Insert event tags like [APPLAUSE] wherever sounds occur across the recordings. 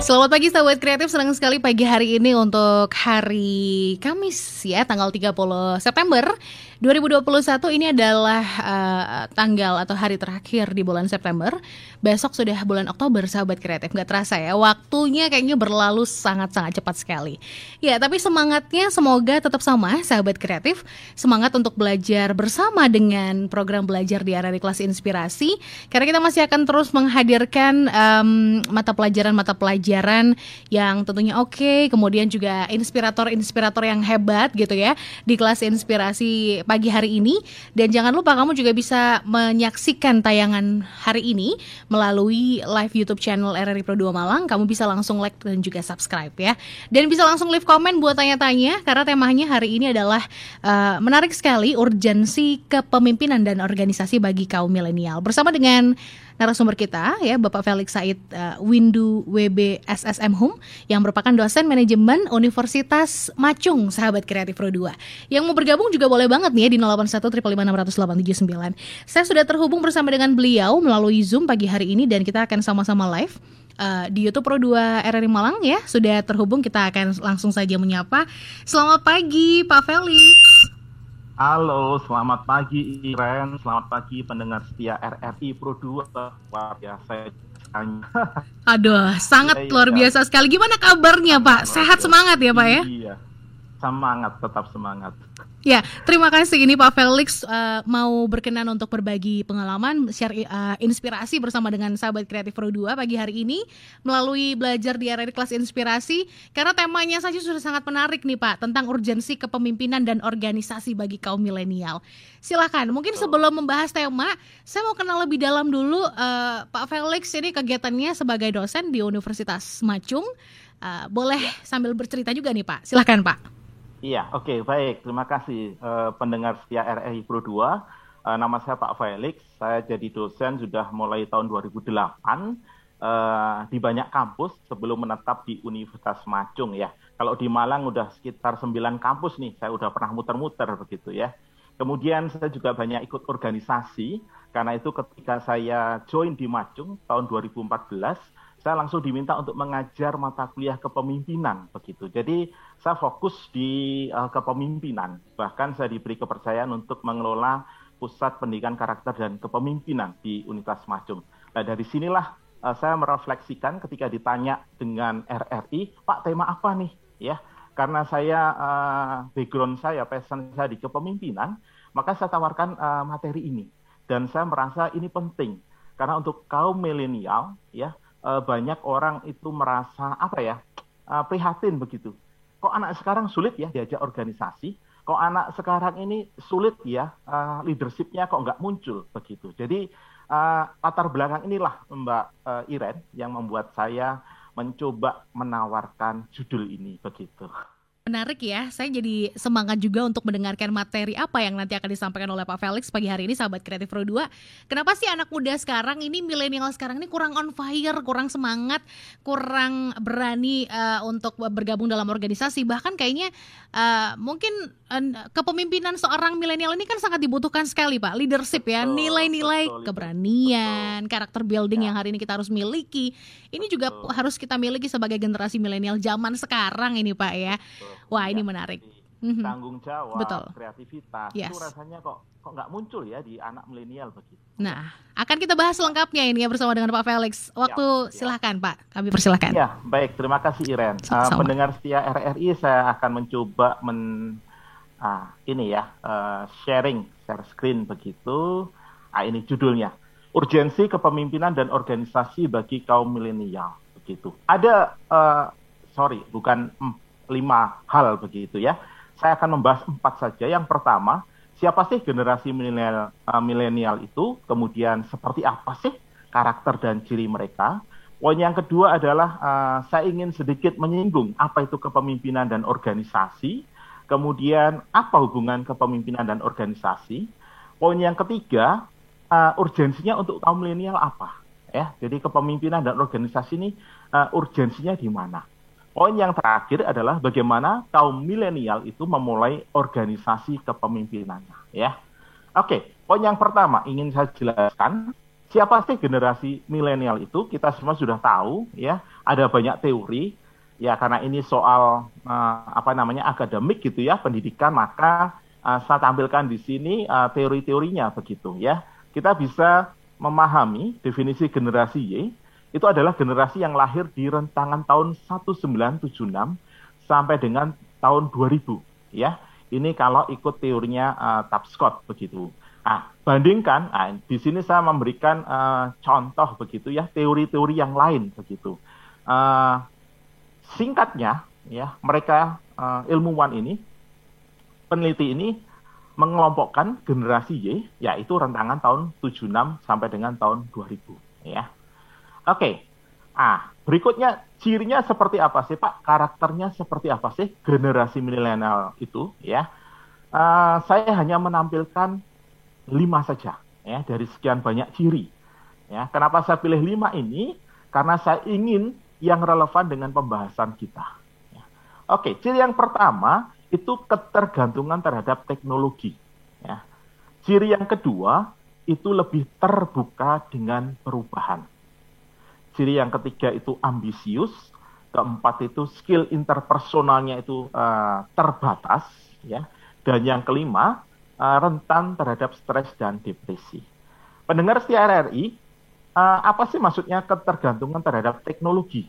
Selamat pagi sahabat kreatif, senang sekali pagi hari ini untuk hari Kamis ya, tanggal 30 September 2021 ini adalah uh, tanggal atau hari terakhir di bulan September. Besok sudah bulan Oktober sahabat kreatif, nggak terasa ya, waktunya kayaknya berlalu sangat-sangat cepat sekali. Ya, tapi semangatnya semoga tetap sama sahabat kreatif, semangat untuk belajar bersama dengan program belajar di area kelas inspirasi, karena kita masih akan terus menghadirkan um, mata pelajaran-mata pelajaran pelajaran yang tentunya oke, okay, kemudian juga inspirator-inspirator yang hebat gitu ya di kelas inspirasi pagi hari ini. Dan jangan lupa kamu juga bisa menyaksikan tayangan hari ini melalui live YouTube channel RRI Pro 2 Malang. Kamu bisa langsung like dan juga subscribe ya. Dan bisa langsung leave komen buat tanya-tanya karena temanya hari ini adalah uh, menarik sekali urgensi kepemimpinan dan organisasi bagi kaum milenial. Bersama dengan narasumber kita ya Bapak Felix Said uh, Windu WB SSM Hum yang merupakan dosen manajemen Universitas Macung sahabat kreatif Pro 2. Yang mau bergabung juga boleh banget nih ya di 0815560879. Saya sudah terhubung bersama dengan beliau melalui Zoom pagi hari ini dan kita akan sama-sama live uh, di YouTube Pro 2 RRI Malang ya. Sudah terhubung kita akan langsung saja menyapa. Selamat pagi Pak Felix. Halo, selamat pagi Iren, selamat pagi pendengar setia RRI Pro 2. Luar biasa. Aduh, sangat iya, luar biasa sekali. Gimana kabarnya Pak? Sehat semangat ya Pak ya? Iya, semangat, tetap semangat. Ya, terima kasih. Ini Pak Felix uh, mau berkenan untuk berbagi pengalaman, share uh, inspirasi bersama dengan sahabat kreatif Pro 2 pagi hari ini melalui belajar di area kelas inspirasi karena temanya saja sudah sangat menarik nih Pak tentang urgensi kepemimpinan dan organisasi bagi kaum milenial. Silakan. Mungkin sebelum membahas tema, saya mau kenal lebih dalam dulu uh, Pak Felix ini kegiatannya sebagai dosen di Universitas Macung. Uh, boleh sambil bercerita juga nih Pak. Silakan Pak. Iya, oke, okay, baik. Terima kasih uh, pendengar setia RRI Pro 2. Uh, eh, nama saya Pak Felix. Saya jadi dosen sudah mulai tahun 2008 uh, eh, di banyak kampus sebelum menetap di Universitas Macung ya. Kalau di Malang udah sekitar 9 kampus nih, saya udah pernah muter-muter begitu ya. Kemudian saya juga banyak ikut organisasi, karena itu ketika saya join di Macung tahun 2014, saya langsung diminta untuk mengajar mata kuliah kepemimpinan begitu. Jadi saya fokus di uh, kepemimpinan. Bahkan saya diberi kepercayaan untuk mengelola pusat pendidikan karakter dan kepemimpinan di Universitas Macung. Nah dari sinilah uh, saya merefleksikan ketika ditanya dengan RRI, Pak tema apa nih? Ya, karena saya uh, background saya, passion saya di kepemimpinan, maka saya tawarkan uh, materi ini dan saya merasa ini penting karena untuk kaum milenial ya uh, banyak orang itu merasa apa ya uh, prihatin begitu. Kok anak sekarang sulit ya diajak organisasi? Kok anak sekarang ini sulit ya uh, leadershipnya kok nggak muncul begitu. Jadi uh, latar belakang inilah Mbak uh, Iren yang membuat saya mencoba menawarkan judul ini begitu. Menarik ya, saya jadi semangat juga untuk mendengarkan materi apa yang nanti akan disampaikan oleh Pak Felix pagi hari ini sahabat kreatif Pro 2. Kenapa sih anak muda sekarang ini milenial sekarang ini kurang on fire, kurang semangat, kurang berani uh, untuk bergabung dalam organisasi bahkan kayaknya uh, mungkin uh, kepemimpinan seorang milenial ini kan sangat dibutuhkan sekali Pak, leadership ya, nilai-nilai keberanian, betul. karakter building ya. yang hari ini kita harus miliki. Ini juga harus kita miliki sebagai generasi milenial zaman sekarang ini Pak ya. Betul Wah ini menarik. Mhm. Tanggung jawab, Betul. kreativitas yes. itu rasanya kok kok nggak muncul ya di anak milenial begitu. Nah, akan kita bahas lengkapnya ini ya bersama dengan Pak Felix. Waktu ya, silahkan ya. Pak, kami persilahkan. Ya, baik. Terima kasih Iren. Uh, pendengar setia RRI, saya akan mencoba men uh, ini ya uh, sharing share screen begitu. Ah ini judulnya urgensi kepemimpinan dan organisasi bagi kaum milenial begitu. Ada uh, sorry bukan lima hal begitu ya. Saya akan membahas empat saja. Yang pertama, siapa sih generasi milenial uh, itu? Kemudian seperti apa sih karakter dan ciri mereka? Poin yang kedua adalah uh, saya ingin sedikit menyinggung apa itu kepemimpinan dan organisasi. Kemudian apa hubungan kepemimpinan dan organisasi? Poin yang ketiga, uh, urgensinya untuk kaum milenial apa? Ya, jadi kepemimpinan dan organisasi ini uh, urgensinya di mana? Poin yang terakhir adalah bagaimana kaum milenial itu memulai organisasi kepemimpinannya, ya. Oke, poin yang pertama ingin saya jelaskan siapa sih generasi milenial itu? Kita semua sudah tahu, ya. ada banyak teori ya karena ini soal uh, apa namanya akademik gitu ya pendidikan maka uh, saya tampilkan di sini uh, teori-teorinya begitu ya kita bisa memahami definisi generasi Y itu adalah generasi yang lahir di rentangan tahun 1976 sampai dengan tahun 2000 ya ini kalau ikut teorinya uh, Tapscott begitu Nah, bandingkan, nah, di sini saya memberikan uh, contoh begitu ya, teori-teori yang lain begitu. Uh, singkatnya ya mereka uh, ilmuwan ini peneliti ini mengelompokkan generasi Y yaitu rentangan tahun 76 sampai dengan tahun 2000 ya. Oke. Okay. Ah, berikutnya cirinya seperti apa sih Pak? Karakternya seperti apa sih generasi milenial itu ya? Uh, saya hanya menampilkan lima saja ya dari sekian banyak ciri. Ya, kenapa saya pilih lima ini? Karena saya ingin yang relevan dengan pembahasan kita. Ya. Oke, ciri yang pertama itu ketergantungan terhadap teknologi. Ya. Ciri yang kedua itu lebih terbuka dengan perubahan. Ciri yang ketiga itu ambisius, keempat itu skill interpersonalnya itu uh, terbatas, ya. Dan yang kelima uh, rentan terhadap stres dan depresi. Pendengar setia RRI, uh, apa sih maksudnya ketergantungan terhadap teknologi?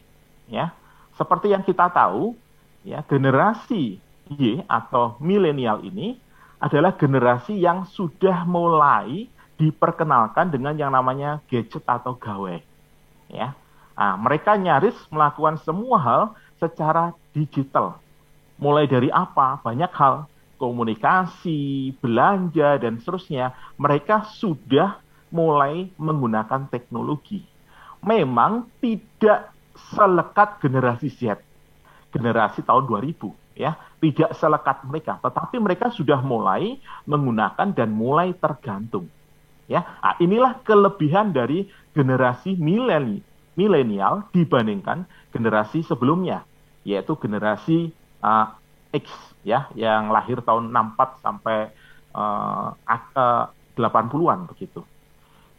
Ya, seperti yang kita tahu, ya generasi Y atau milenial ini adalah generasi yang sudah mulai diperkenalkan dengan yang namanya gadget atau gawe. Ya, nah, mereka nyaris melakukan semua hal secara digital. Mulai dari apa? Banyak hal, komunikasi, belanja, dan seterusnya. Mereka sudah mulai menggunakan teknologi. Memang tidak selekat generasi Z, generasi tahun 2000 ya, tidak selekat mereka, tetapi mereka sudah mulai menggunakan dan mulai tergantung. Ya, nah, inilah kelebihan dari generasi milenial dibandingkan generasi sebelumnya, yaitu generasi uh, X ya, yang lahir tahun 64 sampai uh, uh, 80-an begitu.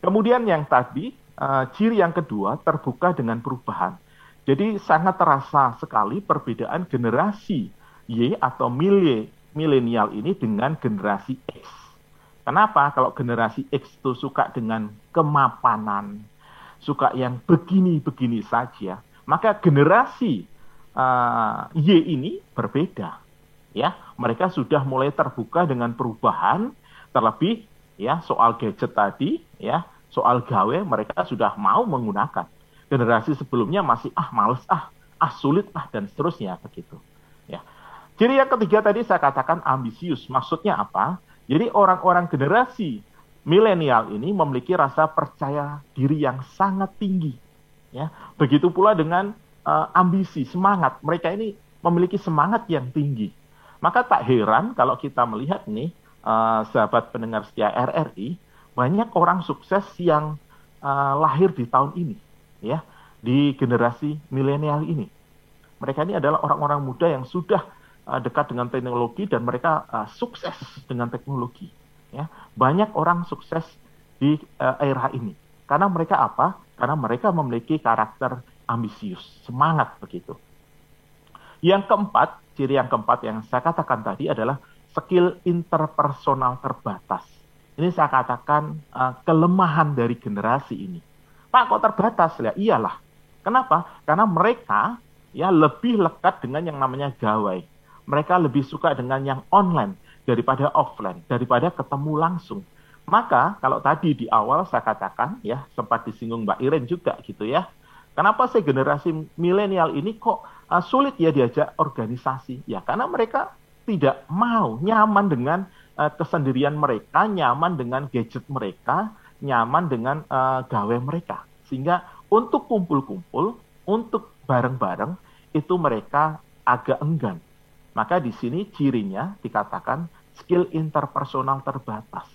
Kemudian yang tadi, uh, ciri yang kedua terbuka dengan perubahan. Jadi sangat terasa sekali perbedaan generasi Y atau milenial ini dengan generasi X. Kenapa? Kalau generasi X itu suka dengan kemapanan, suka yang begini-begini saja, maka generasi uh, Y ini berbeda. Ya, mereka sudah mulai terbuka dengan perubahan, terlebih ya soal gadget tadi, ya soal gawe mereka sudah mau menggunakan. Generasi sebelumnya masih ah males ah, ah sulit ah dan seterusnya begitu. Ya. Jadi yang ketiga tadi saya katakan ambisius. Maksudnya apa? Jadi orang-orang generasi milenial ini memiliki rasa percaya diri yang sangat tinggi. Ya, begitu pula dengan uh, ambisi, semangat. Mereka ini memiliki semangat yang tinggi. Maka tak heran kalau kita melihat nih, uh, sahabat pendengar setia RRI, banyak orang sukses yang uh, lahir di tahun ini, ya, di generasi milenial ini. Mereka ini adalah orang-orang muda yang sudah uh, dekat dengan teknologi dan mereka uh, sukses dengan teknologi. Ya, banyak orang sukses di uh, era ini. Karena mereka apa? Karena mereka memiliki karakter ambisius, semangat begitu. Yang keempat, ciri yang keempat yang saya katakan tadi adalah skill interpersonal terbatas. Ini saya katakan uh, kelemahan dari generasi ini. Pak kok terbatas ya? Iyalah. Kenapa? Karena mereka ya lebih lekat dengan yang namanya gawai. Mereka lebih suka dengan yang online daripada offline, daripada ketemu langsung. Maka kalau tadi di awal saya katakan ya sempat disinggung Mbak Iren juga gitu ya. Kenapa sih generasi milenial ini kok uh, sulit ya diajak organisasi? Ya karena mereka tidak mau nyaman dengan uh, kesendirian mereka, nyaman dengan gadget mereka, nyaman dengan uh, gawe mereka. Sehingga untuk kumpul-kumpul, untuk bareng-bareng, itu mereka agak enggan. Maka di sini cirinya dikatakan skill interpersonal terbatas.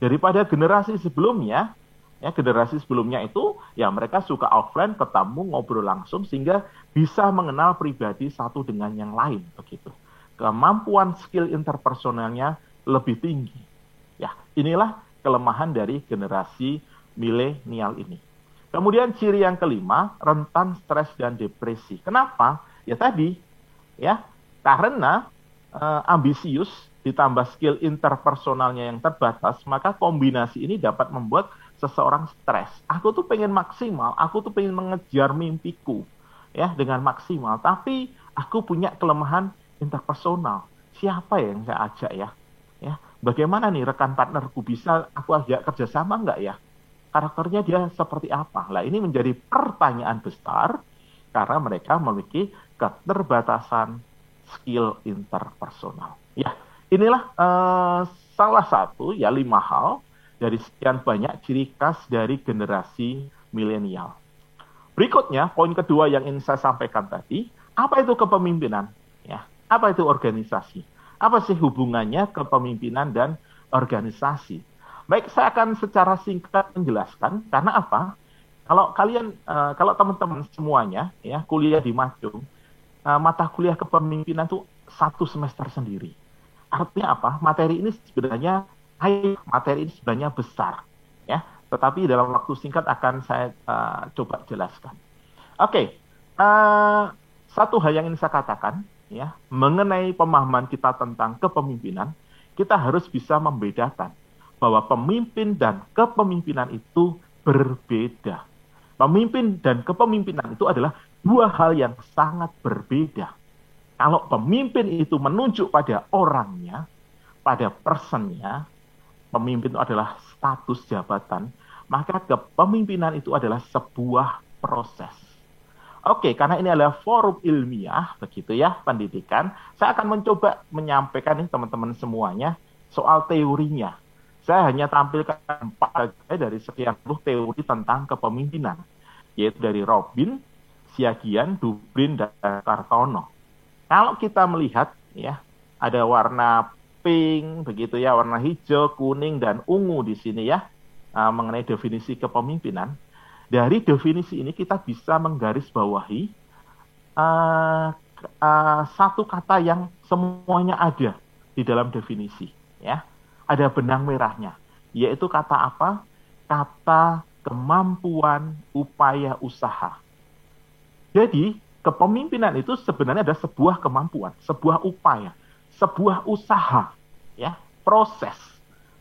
Daripada generasi sebelumnya, ya generasi sebelumnya itu ya mereka suka offline ketemu ngobrol langsung sehingga bisa mengenal pribadi satu dengan yang lain begitu kemampuan skill interpersonalnya lebih tinggi. Ya, inilah kelemahan dari generasi milenial ini. Kemudian ciri yang kelima, rentan stres dan depresi. Kenapa? Ya tadi, ya, karena uh, ambisius ditambah skill interpersonalnya yang terbatas, maka kombinasi ini dapat membuat seseorang stres. Aku tuh pengen maksimal, aku tuh pengen mengejar mimpiku ya dengan maksimal, tapi aku punya kelemahan interpersonal. Siapa ya yang saya ajak ya? Ya, bagaimana nih rekan partnerku bisa aku ajak kerjasama nggak ya? Karakternya dia seperti apa? Lah ini menjadi pertanyaan besar karena mereka memiliki keterbatasan skill interpersonal. Ya, inilah uh, salah satu ya lima hal dari sekian banyak ciri khas dari generasi milenial. Berikutnya, poin kedua yang ingin saya sampaikan tadi, apa itu kepemimpinan? Ya, apa itu organisasi? Apa sih hubungannya kepemimpinan dan organisasi? Baik, saya akan secara singkat menjelaskan karena apa? Kalau kalian, uh, kalau teman-teman semuanya ya kuliah di Macung, uh, mata kuliah kepemimpinan itu satu semester sendiri. Artinya apa? Materi ini sebenarnya materi ini sebenarnya besar ya tetapi dalam waktu singkat akan saya uh, coba jelaskan oke okay. uh, eh, satu hal yang ingin saya katakan ya mengenai pemahaman kita tentang kepemimpinan kita harus bisa membedakan bahwa pemimpin dan kepemimpinan itu berbeda pemimpin dan kepemimpinan itu adalah dua hal yang sangat berbeda kalau pemimpin itu menunjuk pada orangnya pada personnya pemimpin itu adalah status jabatan, maka kepemimpinan itu adalah sebuah proses. Oke, karena ini adalah forum ilmiah, begitu ya, pendidikan, saya akan mencoba menyampaikan nih teman-teman semuanya soal teorinya. Saya hanya tampilkan empat dari sekian puluh teori tentang kepemimpinan, yaitu dari Robin, Siagian, Dubrin, dan Kartono. Kalau kita melihat, ya, ada warna pink, begitu ya, warna hijau, kuning, dan ungu di sini ya, uh, mengenai definisi kepemimpinan. Dari definisi ini kita bisa menggarisbawahi uh, uh, satu kata yang semuanya ada di dalam definisi, ya. Ada benang merahnya, yaitu kata apa? Kata kemampuan upaya usaha. Jadi, kepemimpinan itu sebenarnya ada sebuah kemampuan, sebuah upaya sebuah usaha, ya, proses.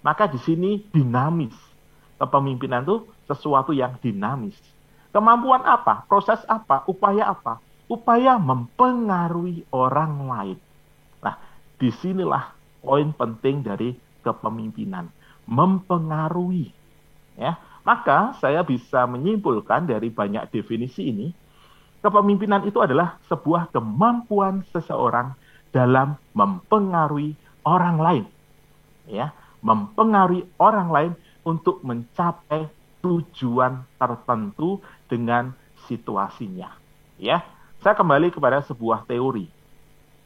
Maka di sini dinamis. Kepemimpinan itu sesuatu yang dinamis. Kemampuan apa? Proses apa? Upaya apa? Upaya mempengaruhi orang lain. Nah, di sinilah poin penting dari kepemimpinan. Mempengaruhi. Ya, maka saya bisa menyimpulkan dari banyak definisi ini, kepemimpinan itu adalah sebuah kemampuan seseorang dalam mempengaruhi orang lain. Ya, mempengaruhi orang lain untuk mencapai tujuan tertentu dengan situasinya. Ya, saya kembali kepada sebuah teori.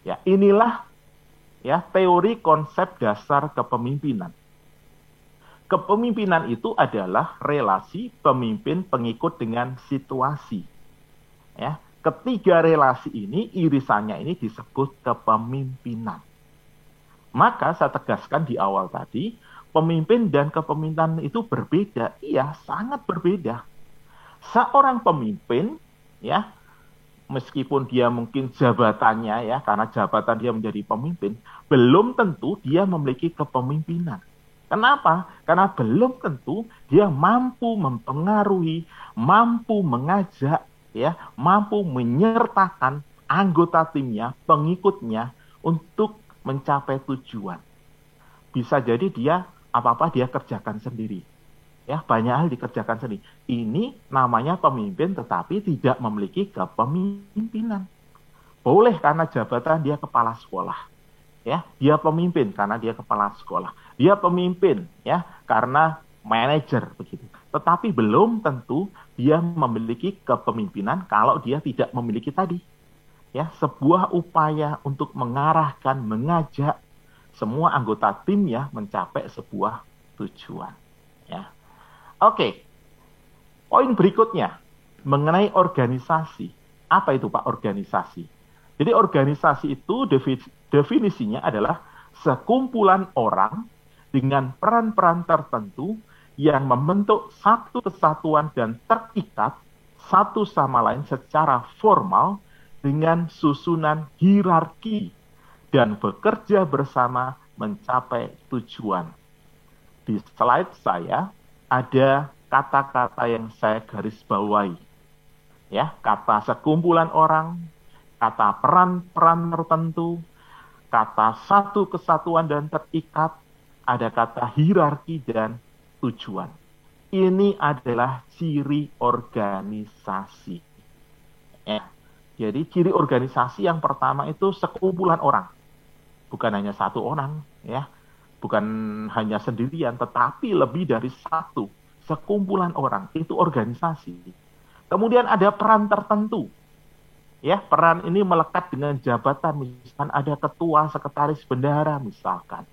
Ya, inilah ya teori konsep dasar kepemimpinan. Kepemimpinan itu adalah relasi pemimpin pengikut dengan situasi. Ya, Ketiga relasi ini, irisannya ini disebut kepemimpinan. Maka saya tegaskan di awal tadi, pemimpin dan kepemimpinan itu berbeda. Iya, sangat berbeda. Seorang pemimpin, ya, meskipun dia mungkin jabatannya ya, karena jabatan dia menjadi pemimpin, belum tentu dia memiliki kepemimpinan. Kenapa? Karena belum tentu dia mampu mempengaruhi, mampu mengajak, ya mampu menyertakan anggota timnya, pengikutnya untuk mencapai tujuan. Bisa jadi dia apa-apa dia kerjakan sendiri. Ya, banyak hal dikerjakan sendiri. Ini namanya pemimpin tetapi tidak memiliki kepemimpinan. Boleh karena jabatan dia kepala sekolah. Ya, dia pemimpin karena dia kepala sekolah. Dia pemimpin ya karena manajer begitu. Tetapi belum tentu dia memiliki kepemimpinan kalau dia tidak memiliki tadi. Ya, sebuah upaya untuk mengarahkan, mengajak semua anggota timnya mencapai sebuah tujuan. Ya. Oke. Poin berikutnya mengenai organisasi. Apa itu Pak organisasi? Jadi organisasi itu definisinya adalah sekumpulan orang dengan peran-peran tertentu yang membentuk satu kesatuan dan terikat satu sama lain secara formal dengan susunan hierarki dan bekerja bersama mencapai tujuan. Di slide saya ada kata-kata yang saya garis bawahi. Ya, kata sekumpulan orang, kata peran-peran tertentu, kata satu kesatuan dan terikat, ada kata hierarki dan tujuan. Ini adalah ciri organisasi. Ya. Jadi ciri organisasi yang pertama itu sekumpulan orang. Bukan hanya satu orang, ya. Bukan hanya sendirian, tetapi lebih dari satu. Sekumpulan orang, itu organisasi. Kemudian ada peran tertentu. Ya, peran ini melekat dengan jabatan, misalkan ada ketua, sekretaris, bendahara misalkan.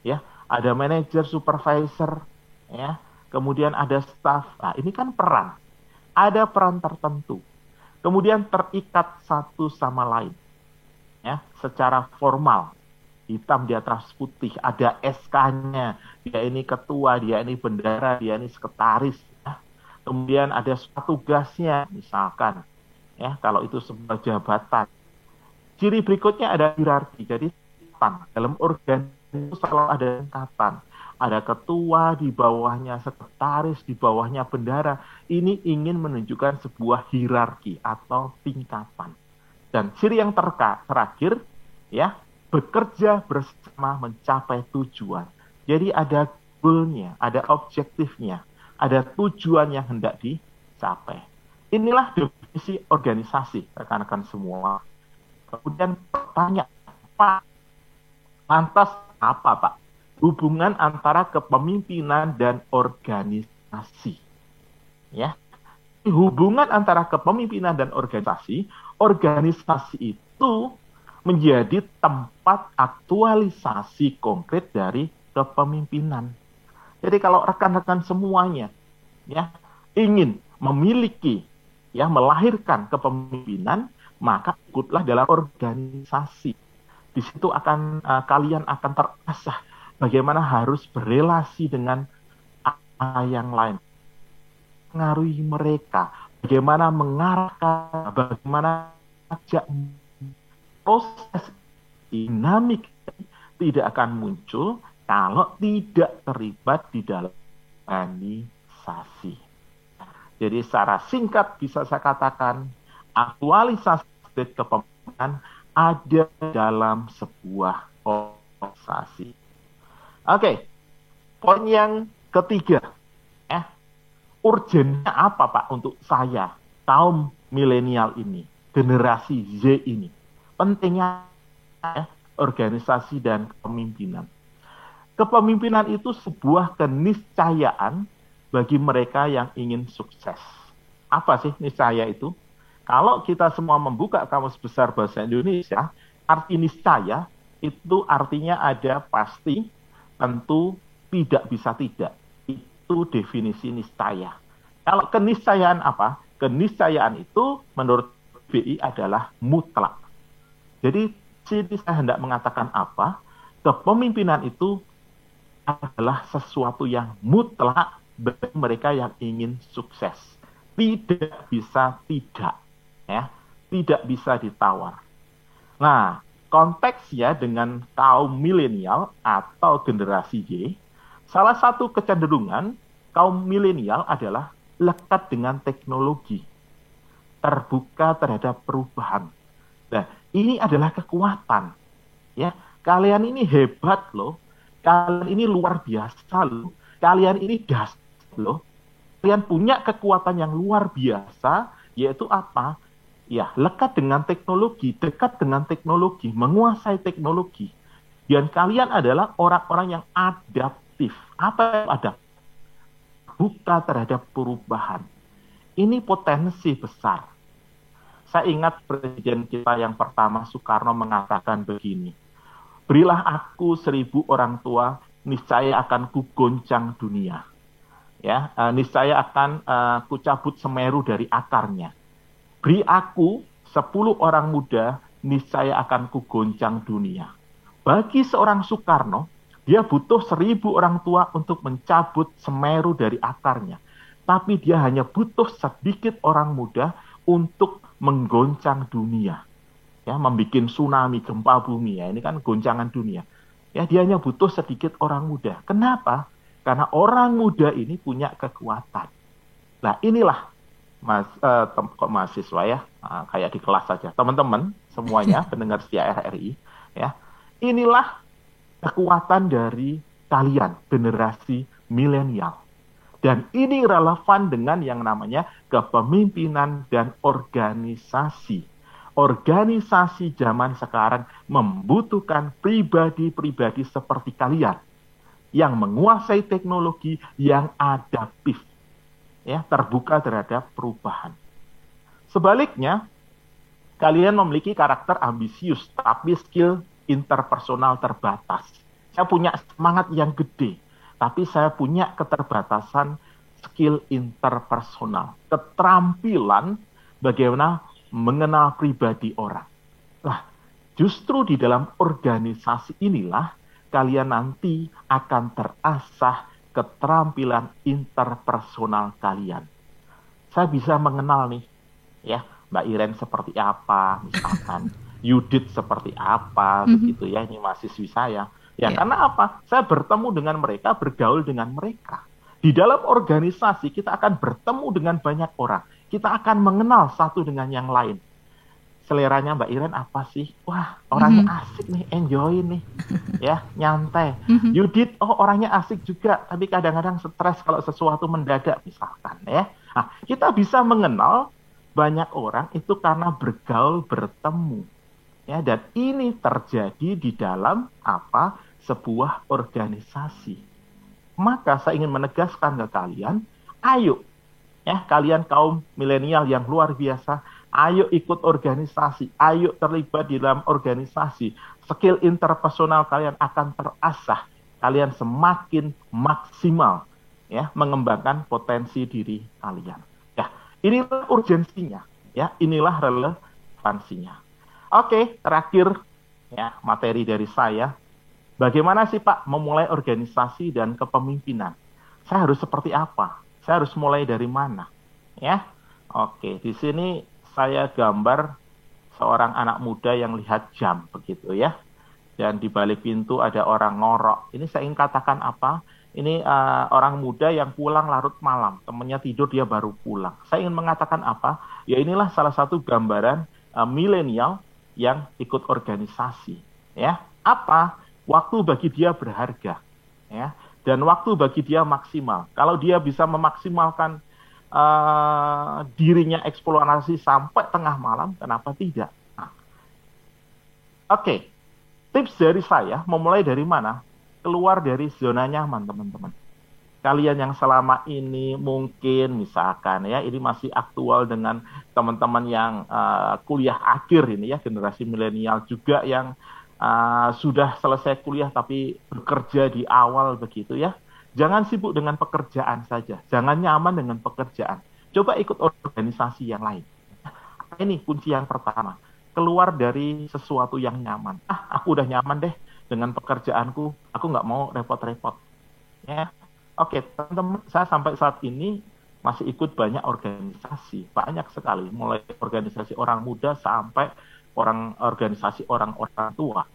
Ya, ada manajer, supervisor, ya kemudian ada staff. Nah, ini kan peran. Ada peran tertentu. Kemudian terikat satu sama lain. Ya, secara formal. Hitam di atas putih, ada SK-nya. Dia ini ketua, dia ini bendara, dia ini sekretaris. Ya. Kemudian ada tugasnya, misalkan. Ya, kalau itu sebuah jabatan. Ciri berikutnya ada hierarki. Jadi dalam organ itu selalu ada tingkatan ada ketua, di bawahnya sekretaris, di bawahnya bendara. Ini ingin menunjukkan sebuah hierarki atau tingkatan. Dan ciri yang terakhir, ya, bekerja bersama mencapai tujuan. Jadi ada goalnya, ada objektifnya, ada tujuan yang hendak dicapai. Inilah definisi organisasi, rekan-rekan semua. Kemudian pertanyaan, Pak, lantas apa Pak? Hubungan antara kepemimpinan dan organisasi. Ya. Hubungan antara kepemimpinan dan organisasi, organisasi itu menjadi tempat aktualisasi konkret dari kepemimpinan. Jadi kalau rekan-rekan semuanya ya ingin memiliki ya melahirkan kepemimpinan, maka ikutlah dalam organisasi. Di situ akan uh, kalian akan terasah bagaimana harus berelasi dengan yang lain. Mengaruhi mereka, bagaimana mengarahkan, bagaimana ajak proses dinamik tidak akan muncul kalau tidak terlibat di dalam organisasi. Jadi secara singkat bisa saya katakan aktualisasi kepemimpinan ada dalam sebuah organisasi. Oke, poin yang ketiga, eh, urgennya apa Pak untuk saya, kaum milenial ini, generasi Z ini? Pentingnya eh, organisasi dan kepemimpinan. Kepemimpinan itu sebuah keniscayaan bagi mereka yang ingin sukses. Apa sih niscaya itu? Kalau kita semua membuka kamus besar bahasa Indonesia, arti niscaya itu artinya ada pasti, tentu tidak bisa tidak. Itu definisi niscaya. Kalau keniscayaan apa? Keniscayaan itu menurut BI adalah mutlak. Jadi sini saya hendak mengatakan apa? Kepemimpinan itu adalah sesuatu yang mutlak bagi mereka yang ingin sukses. Tidak bisa tidak, ya, tidak bisa ditawar. Nah, konteksnya dengan kaum milenial atau generasi Y, salah satu kecenderungan kaum milenial adalah lekat dengan teknologi, terbuka terhadap perubahan. Nah, ini adalah kekuatan. Ya, kalian ini hebat loh. Kalian ini luar biasa loh. Kalian ini das loh. Kalian punya kekuatan yang luar biasa, yaitu apa? Ya lekat dengan teknologi, dekat dengan teknologi, menguasai teknologi. Dan kalian adalah orang-orang yang adaptif. Apa yang ada? Buka terhadap perubahan. Ini potensi besar. Saya ingat presiden kita yang pertama Soekarno mengatakan begini. Berilah aku seribu orang tua, niscaya akan kugoncang dunia. Ya, uh, niscaya akan uh, kucabut Semeru dari akarnya Beri aku sepuluh orang muda, niscaya akan kugoncang dunia. Bagi seorang Soekarno, Dia butuh seribu orang tua untuk mencabut semeru dari akarnya. Tapi dia hanya butuh sedikit orang muda untuk menggoncang dunia. Ya, membuat tsunami, gempa bumi ya. Ini kan goncangan dunia. Ya, dia hanya butuh sedikit orang muda. Kenapa? Karena orang muda ini punya kekuatan. Nah, inilah mas uh, kok mahasiswa ya, uh, kayak di kelas saja. Teman-teman semuanya [LAUGHS] pendengar setia RRI ya. Inilah kekuatan dari kalian generasi milenial. Dan ini relevan dengan yang namanya kepemimpinan dan organisasi. Organisasi zaman sekarang membutuhkan pribadi-pribadi seperti kalian yang menguasai teknologi yang adaptif, ya, terbuka terhadap perubahan. Sebaliknya, kalian memiliki karakter ambisius tapi skill interpersonal terbatas. Saya punya semangat yang gede, tapi saya punya keterbatasan skill interpersonal, keterampilan bagaimana mengenal pribadi orang. Nah, justru di dalam organisasi inilah kalian nanti akan terasah keterampilan interpersonal kalian. Saya bisa mengenal nih, ya Mbak Iren seperti apa, misalkan [LAUGHS] Yudit seperti apa, mm-hmm. begitu ya ini mahasiswi saya. Ya yeah. karena apa? Saya bertemu dengan mereka, bergaul dengan mereka. Di dalam organisasi kita akan bertemu dengan banyak orang. Kita akan mengenal satu dengan yang lain seleranya Mbak Iren apa sih? Wah, orangnya mm -hmm. asik nih, enjoy nih. [LAUGHS] ya, nyantai. Mm -hmm. Yudit, oh orangnya asik juga, tapi kadang-kadang stres kalau sesuatu mendadak misalkan ya. Nah, kita bisa mengenal banyak orang itu karena bergaul bertemu. Ya, dan ini terjadi di dalam apa? sebuah organisasi. Maka saya ingin menegaskan ke kalian, ayo ya kalian kaum milenial yang luar biasa Ayo ikut organisasi, ayo terlibat di dalam organisasi. Skill interpersonal kalian akan terasah. Kalian semakin maksimal ya mengembangkan potensi diri kalian. Ya, inilah urgensinya, ya, inilah relevansinya. Oke, terakhir ya materi dari saya. Bagaimana sih Pak memulai organisasi dan kepemimpinan? Saya harus seperti apa? Saya harus mulai dari mana? Ya. Oke, di sini saya gambar seorang anak muda yang lihat jam begitu ya. Dan di balik pintu ada orang ngorok. Ini saya ingin katakan apa? Ini uh, orang muda yang pulang larut malam, temannya tidur dia baru pulang. Saya ingin mengatakan apa? Ya inilah salah satu gambaran uh, milenial yang ikut organisasi. Ya, apa? Waktu bagi dia berharga. Ya, dan waktu bagi dia maksimal. Kalau dia bisa memaksimalkan uh, dirinya eksplorasi sampai tengah malam, kenapa tidak? Nah. Oke, okay. tips dari saya memulai dari mana? Keluar dari zona nyaman, teman-teman. Kalian yang selama ini mungkin misalkan ya ini masih aktual dengan teman-teman yang uh, kuliah akhir ini ya generasi milenial juga yang uh, sudah selesai kuliah tapi bekerja di awal begitu ya Jangan sibuk dengan pekerjaan saja. Jangan nyaman dengan pekerjaan. Coba ikut organisasi yang lain. Ini kunci yang pertama. Keluar dari sesuatu yang nyaman. Ah, aku udah nyaman deh dengan pekerjaanku. Aku nggak mau repot-repot. Ya, oke, teman-teman. Saya sampai saat ini masih ikut banyak organisasi, banyak sekali. Mulai organisasi orang muda sampai orang organisasi orang-orang tua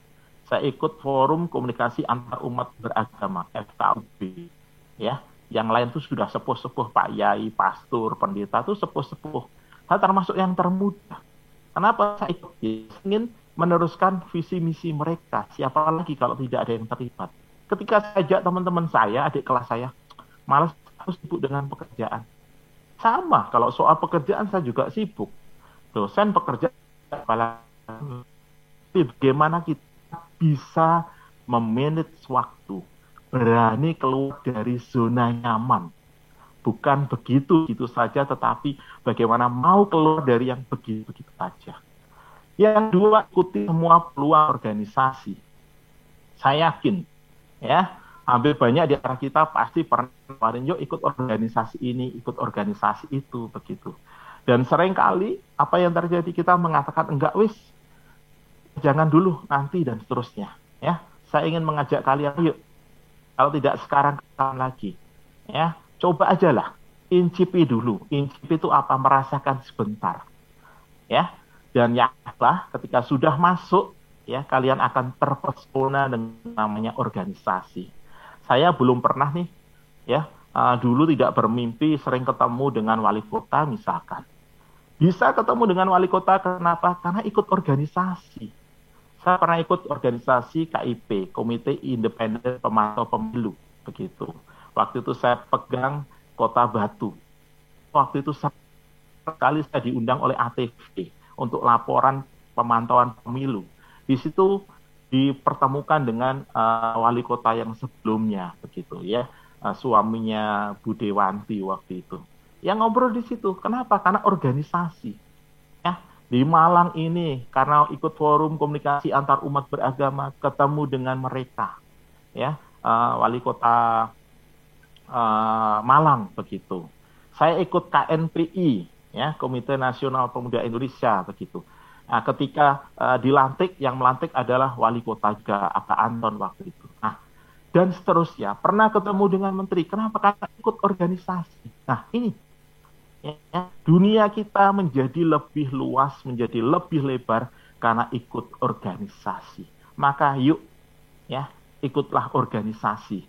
saya ikut forum komunikasi antar umat beragama FKUB ya yang lain tuh sudah sepuh-sepuh Pak Yai, Pastor, Pendeta tuh sepuh-sepuh. Saya termasuk yang termuda. Kenapa saya ikut? Ya, ingin meneruskan visi misi mereka. Siapa lagi kalau tidak ada yang terlibat? Ketika saya ajak teman-teman saya adik kelas saya malas harus sibuk dengan pekerjaan. Sama kalau soal pekerjaan saya juga sibuk. Dosen pekerjaan bagaimana kita bisa memanage waktu, berani keluar dari zona nyaman. Bukan begitu gitu saja, tetapi bagaimana mau keluar dari yang begitu-begitu saja. Yang dua, ikuti semua peluang organisasi. Saya yakin, ya, hampir banyak di antara kita pasti pernah kemarin, yuk ikut organisasi ini, ikut organisasi itu, begitu. Dan sering kali apa yang terjadi kita mengatakan enggak wis jangan dulu nanti dan seterusnya ya saya ingin mengajak kalian yuk Kalau tidak sekarang kapan lagi? Ya, coba aja lah incipi dulu. Incipi itu apa? Merasakan sebentar. Ya. Dan yakinlah ketika sudah masuk ya kalian akan terpesona dengan namanya organisasi. Saya belum pernah nih ya uh, dulu tidak bermimpi sering ketemu dengan wali kota misalkan. Bisa ketemu dengan wali kota kenapa? Karena ikut organisasi. Saya pernah ikut organisasi KIP, Komite Independen Pemantau Pemilu, begitu. Waktu itu saya pegang Kota Batu. Waktu itu sekali saya diundang oleh ATV untuk laporan pemantauan pemilu. Di situ dipertemukan dengan uh, wali kota yang sebelumnya begitu ya uh, suaminya Bu Dewanti waktu itu yang ngobrol di situ kenapa karena organisasi di Malang ini karena ikut forum komunikasi antar umat beragama ketemu dengan mereka ya uh, wali kota uh, Malang begitu saya ikut KNPI ya Komite Nasional Pemuda Indonesia begitu. Nah, ketika uh, dilantik yang melantik adalah wali kota juga Aka Anton waktu itu. Nah, dan seterusnya pernah ketemu dengan menteri. Kenapa? Karena ikut organisasi. Nah, ini ya, dunia kita menjadi lebih luas, menjadi lebih lebar karena ikut organisasi. Maka yuk ya, ikutlah organisasi.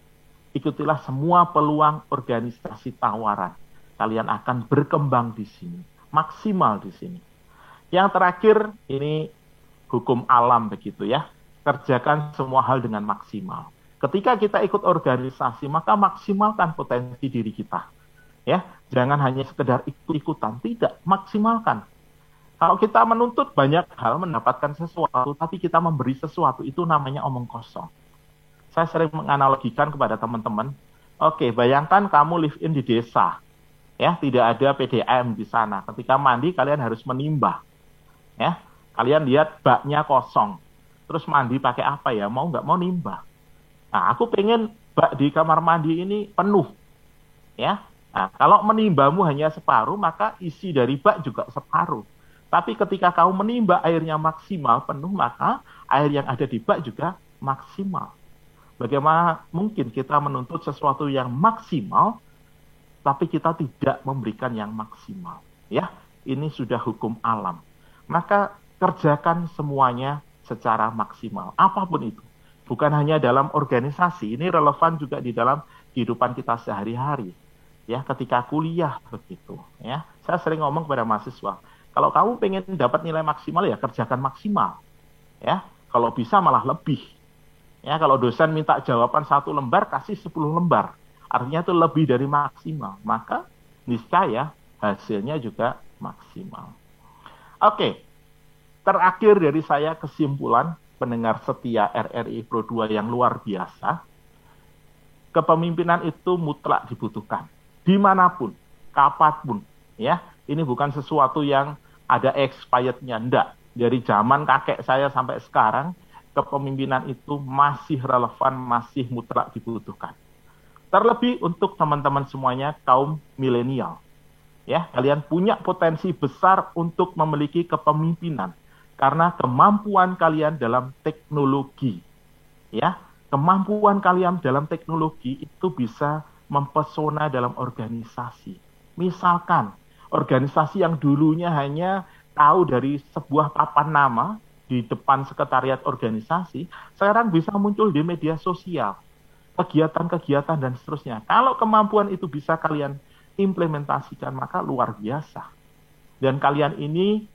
Ikutilah semua peluang organisasi tawaran kalian akan berkembang di sini, maksimal di sini. Yang terakhir ini hukum alam begitu ya. Kerjakan semua hal dengan maksimal. Ketika kita ikut organisasi, maka maksimalkan potensi diri kita. Ya, jangan hanya sekedar ikut-ikutan, tidak, maksimalkan. Kalau kita menuntut banyak hal mendapatkan sesuatu, tapi kita memberi sesuatu itu namanya omong kosong. Saya sering menganalogikan kepada teman-teman, oke, bayangkan kamu live in di desa, ya tidak ada PDM di sana. Ketika mandi kalian harus menimbah, ya kalian lihat baknya kosong, terus mandi pakai apa ya? Mau nggak mau nimbah. Nah, aku pengen bak di kamar mandi ini penuh, ya. Nah, kalau menimbahmu hanya separuh, maka isi dari bak juga separuh. Tapi ketika kau menimba airnya maksimal penuh, maka air yang ada di bak juga maksimal. Bagaimana mungkin kita menuntut sesuatu yang maksimal, tapi kita tidak memberikan yang maksimal. Ya, ini sudah hukum alam. Maka kerjakan semuanya secara maksimal, apa pun itu. Bukan hanya dalam organisasi, ini relevan juga di dalam kehidupan kita sehari-hari. Ya, ketika kuliah begitu, ya. Saya sering ngomong kepada mahasiswa, kalau kamu pengen dapat nilai maksimal ya kerjakan maksimal. Ya, kalau bisa malah lebih. Ya, kalau dosen minta jawaban satu lembar, kasih 10 lembar artinya itu lebih dari maksimal, maka niscaya hasilnya juga maksimal. Oke, terakhir dari saya kesimpulan pendengar setia RRI Pro 2 yang luar biasa, kepemimpinan itu mutlak dibutuhkan, di mana pun, kapan pun, ya. Ini bukan sesuatu yang ada expirednya, enggak. Dari zaman kakek saya sampai sekarang, kepemimpinan itu masih relevan, masih mutlak dibutuhkan. Terlebih untuk teman-teman semuanya kaum milenial. Ya, kalian punya potensi besar untuk memiliki kepemimpinan karena kemampuan kalian dalam teknologi. Ya, kemampuan kalian dalam teknologi itu bisa mempesona dalam organisasi. Misalkan organisasi yang dulunya hanya tahu dari sebuah papan nama di depan sekretariat organisasi, sekarang bisa muncul di media sosial kegiatan-kegiatan dan seterusnya. Kalau kemampuan itu bisa kalian implementasikan, maka luar biasa. Dan kalian ini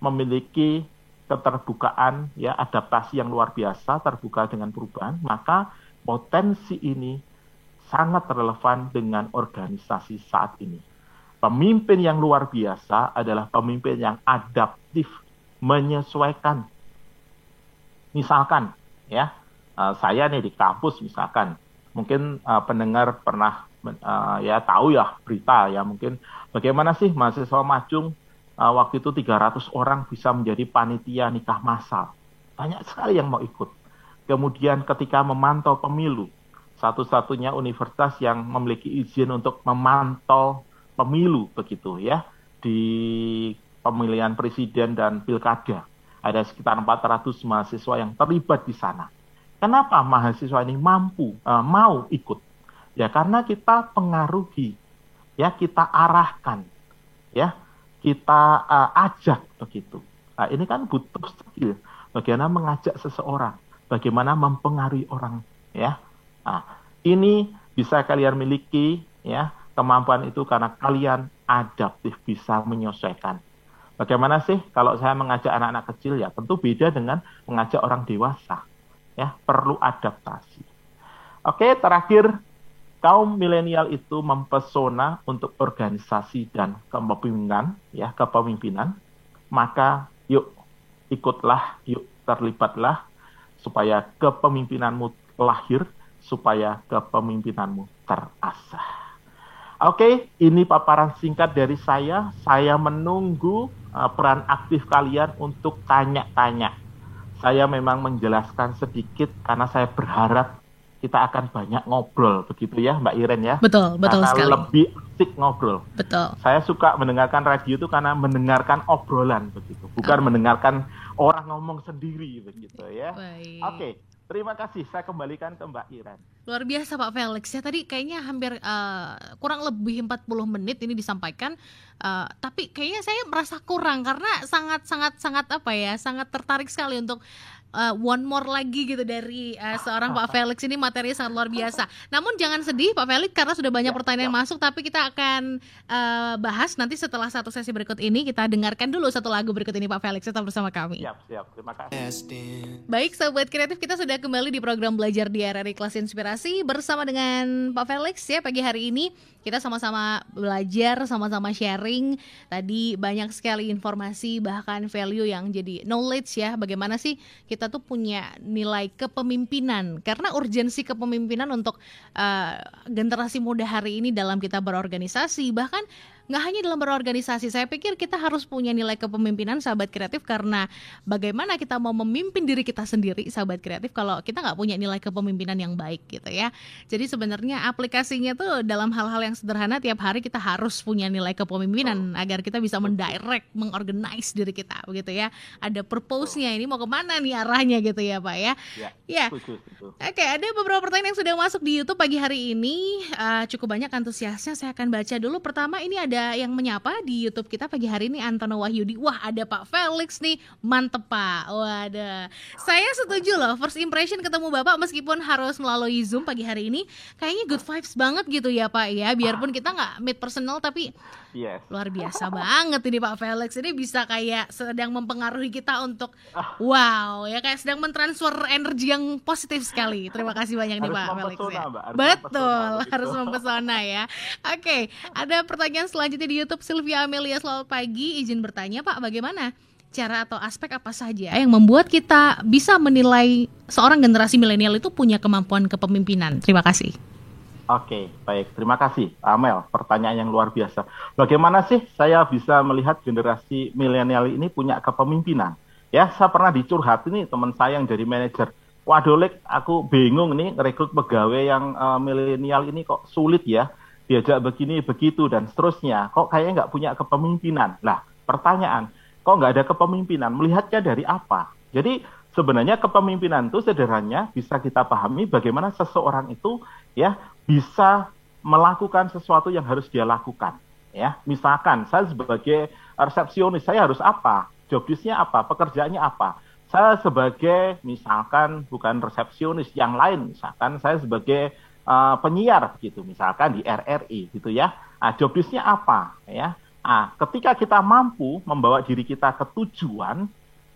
memiliki keterbukaan, ya adaptasi yang luar biasa, terbuka dengan perubahan, maka potensi ini sangat relevan dengan organisasi saat ini. Pemimpin yang luar biasa adalah pemimpin yang adaptif, menyesuaikan. Misalkan, ya, eh, saya nih di kampus misalkan, mungkin uh, pendengar pernah uh, ya tahu ya berita ya mungkin bagaimana sih mahasiswa Majung uh, waktu itu 300 orang bisa menjadi panitia nikah massal. Banyak sekali yang mau ikut. Kemudian ketika memantau pemilu, satu-satunya universitas yang memiliki izin untuk memantau pemilu begitu ya di pemilihan presiden dan pilkada. Ada sekitar 400 mahasiswa yang terlibat di sana Kenapa mahasiswa ini mampu uh, mau ikut? Ya karena kita pengaruhi, ya kita arahkan, ya kita uh, ajak begitu. Nah, ini kan butuh skill. Bagaimana mengajak seseorang, bagaimana mempengaruhi orang, ya. Nah, ini bisa kalian miliki, ya kemampuan itu karena kalian adaptif bisa menyesuaikan. Bagaimana sih kalau saya mengajak anak-anak kecil ya tentu beda dengan mengajak orang dewasa. Ya, perlu adaptasi. Oke, terakhir kaum milenial itu mempesona untuk organisasi dan kepemimpinan, ya, kepemimpinan. Maka yuk ikutlah, yuk terlibatlah supaya kepemimpinanmu lahir, supaya kepemimpinanmu terasah. Oke, ini paparan singkat dari saya. Saya menunggu uh, peran aktif kalian untuk tanya-tanya. Saya memang menjelaskan sedikit karena saya berharap kita akan banyak ngobrol begitu ya Mbak Iren ya. Betul, betul karena sekali. lebih asik ngobrol. Betul. Saya suka mendengarkan radio itu karena mendengarkan obrolan begitu, bukan oh. mendengarkan orang ngomong sendiri begitu ya. Oke. Okay. Terima kasih, saya kembalikan ke Mbak Iren. Luar biasa Pak Felix ya, tadi kayaknya hampir uh, kurang lebih 40 menit ini disampaikan, uh, tapi kayaknya saya merasa kurang karena sangat sangat sangat apa ya, sangat tertarik sekali untuk uh, one more lagi gitu dari uh, seorang Pak Felix ini materi sangat luar biasa. Namun jangan sedih Pak Felix karena sudah banyak ya, pertanyaan yang ya. masuk tapi kita akan uh, bahas nanti setelah satu sesi berikut ini kita dengarkan dulu satu lagu berikut ini Pak Felix tetap bersama kami. Siap, siap. Terima kasih. Baik sahabat kreatif kita sudah kembali di program belajar di RRI Kelas Inspirasi bersama dengan Pak Felix ya pagi hari ini kita sama-sama belajar, sama-sama sharing. Tadi banyak sekali informasi bahkan value yang jadi knowledge ya. Bagaimana sih kita tuh punya nilai kepemimpinan? Karena urgensi kepemimpinan untuk uh, generasi muda hari ini dalam kita berorganisasi bahkan nggak hanya dalam berorganisasi. Saya pikir kita harus punya nilai kepemimpinan sahabat kreatif karena bagaimana kita mau memimpin diri kita sendiri sahabat kreatif kalau kita nggak punya nilai kepemimpinan yang baik gitu ya. Jadi sebenarnya aplikasinya tuh dalam hal-hal yang sederhana tiap hari kita harus punya nilai kepemimpinan oh. agar kita bisa mendirect, mengorganize diri kita begitu ya. Ada purpose-nya ini mau ke mana nih arahnya gitu ya Pak ya. Ya. ya. Oke, okay, ada beberapa pertanyaan yang sudah masuk di YouTube pagi hari ini. Uh, cukup banyak antusiasnya. Saya akan baca dulu. Pertama ini ada yang menyapa di YouTube kita pagi hari ini Antono Wahyudi. Wah, ada Pak Felix nih. Mantep, Pak. Waduh. Saya setuju loh. First impression ketemu Bapak meskipun harus melalui Zoom pagi hari ini, kayaknya good vibes banget gitu ya, Pak ya. Biarpun kita nggak meet personal tapi yes. luar biasa banget ini Pak Felix. Ini bisa kayak sedang mempengaruhi kita untuk wow, ya kayak sedang mentransfer energi yang positif sekali. Terima kasih banyak nih Pak Felix ya. Mbak. Harus Betul, harus mempesona ya. Oke, okay, ada pertanyaan selanjutnya selanjutnya di YouTube Sylvia Amelia selamat pagi izin bertanya Pak bagaimana cara atau aspek apa saja yang membuat kita bisa menilai seorang generasi milenial itu punya kemampuan kepemimpinan terima kasih Oke, baik. Terima kasih, Amel. Pertanyaan yang luar biasa. Bagaimana sih saya bisa melihat generasi milenial ini punya kepemimpinan? Ya, saya pernah dicurhat ini teman saya yang dari manajer. Waduh, Lek, aku bingung nih rekrut pegawai yang uh, milenial ini kok sulit ya diajak begini begitu dan seterusnya kok kayaknya nggak punya kepemimpinan lah pertanyaan kok nggak ada kepemimpinan melihatnya dari apa jadi sebenarnya kepemimpinan itu sederhananya bisa kita pahami bagaimana seseorang itu ya bisa melakukan sesuatu yang harus dia lakukan ya. Misalkan saya sebagai resepsionis saya harus apa? Jobdesknya apa? Pekerjaannya apa? Saya sebagai misalkan bukan resepsionis yang lain. Misalkan saya sebagai uh, penyiar gitu. Misalkan di RRI gitu ya. Nah, job apa ya? Nah, ketika kita mampu membawa diri kita ke tujuan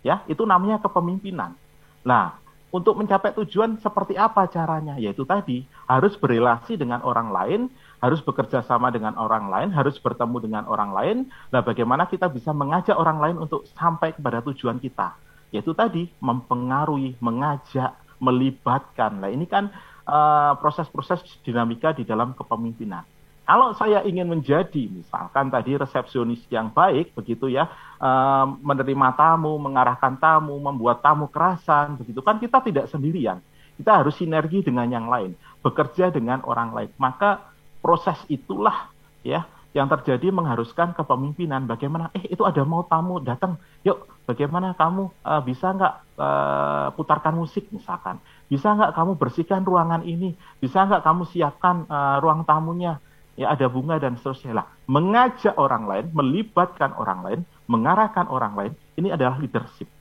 ya itu namanya kepemimpinan. Nah untuk mencapai tujuan seperti apa caranya? Yaitu tadi harus berrelasi dengan orang lain harus bekerja sama dengan orang lain harus bertemu dengan orang lain. Nah bagaimana kita bisa mengajak orang lain untuk sampai kepada tujuan kita? Yaitu tadi mempengaruhi mengajak melibatkan. Nah ini kan Eh, proses-proses uh, dinamika di dalam kepemimpinan. Kalau saya ingin menjadi, misalkan tadi resepsionis yang baik, begitu ya, uh, menerima tamu, mengarahkan tamu, membuat tamu kerasan, begitu kan kita tidak sendirian. Kita harus sinergi dengan yang lain, bekerja dengan orang lain. Maka proses itulah ya yang terjadi mengharuskan kepemimpinan. Bagaimana? Eh itu ada mau tamu datang, yuk bagaimana kamu uh, bisa nggak uh, putarkan musik misalkan? Bisa nggak kamu bersihkan ruangan ini? Bisa nggak kamu siapkan uh, ruang tamunya? Ya ada bunga dan seterusnya lah. Mengajak orang lain, melibatkan orang lain, mengarahkan orang lain, ini adalah leadership.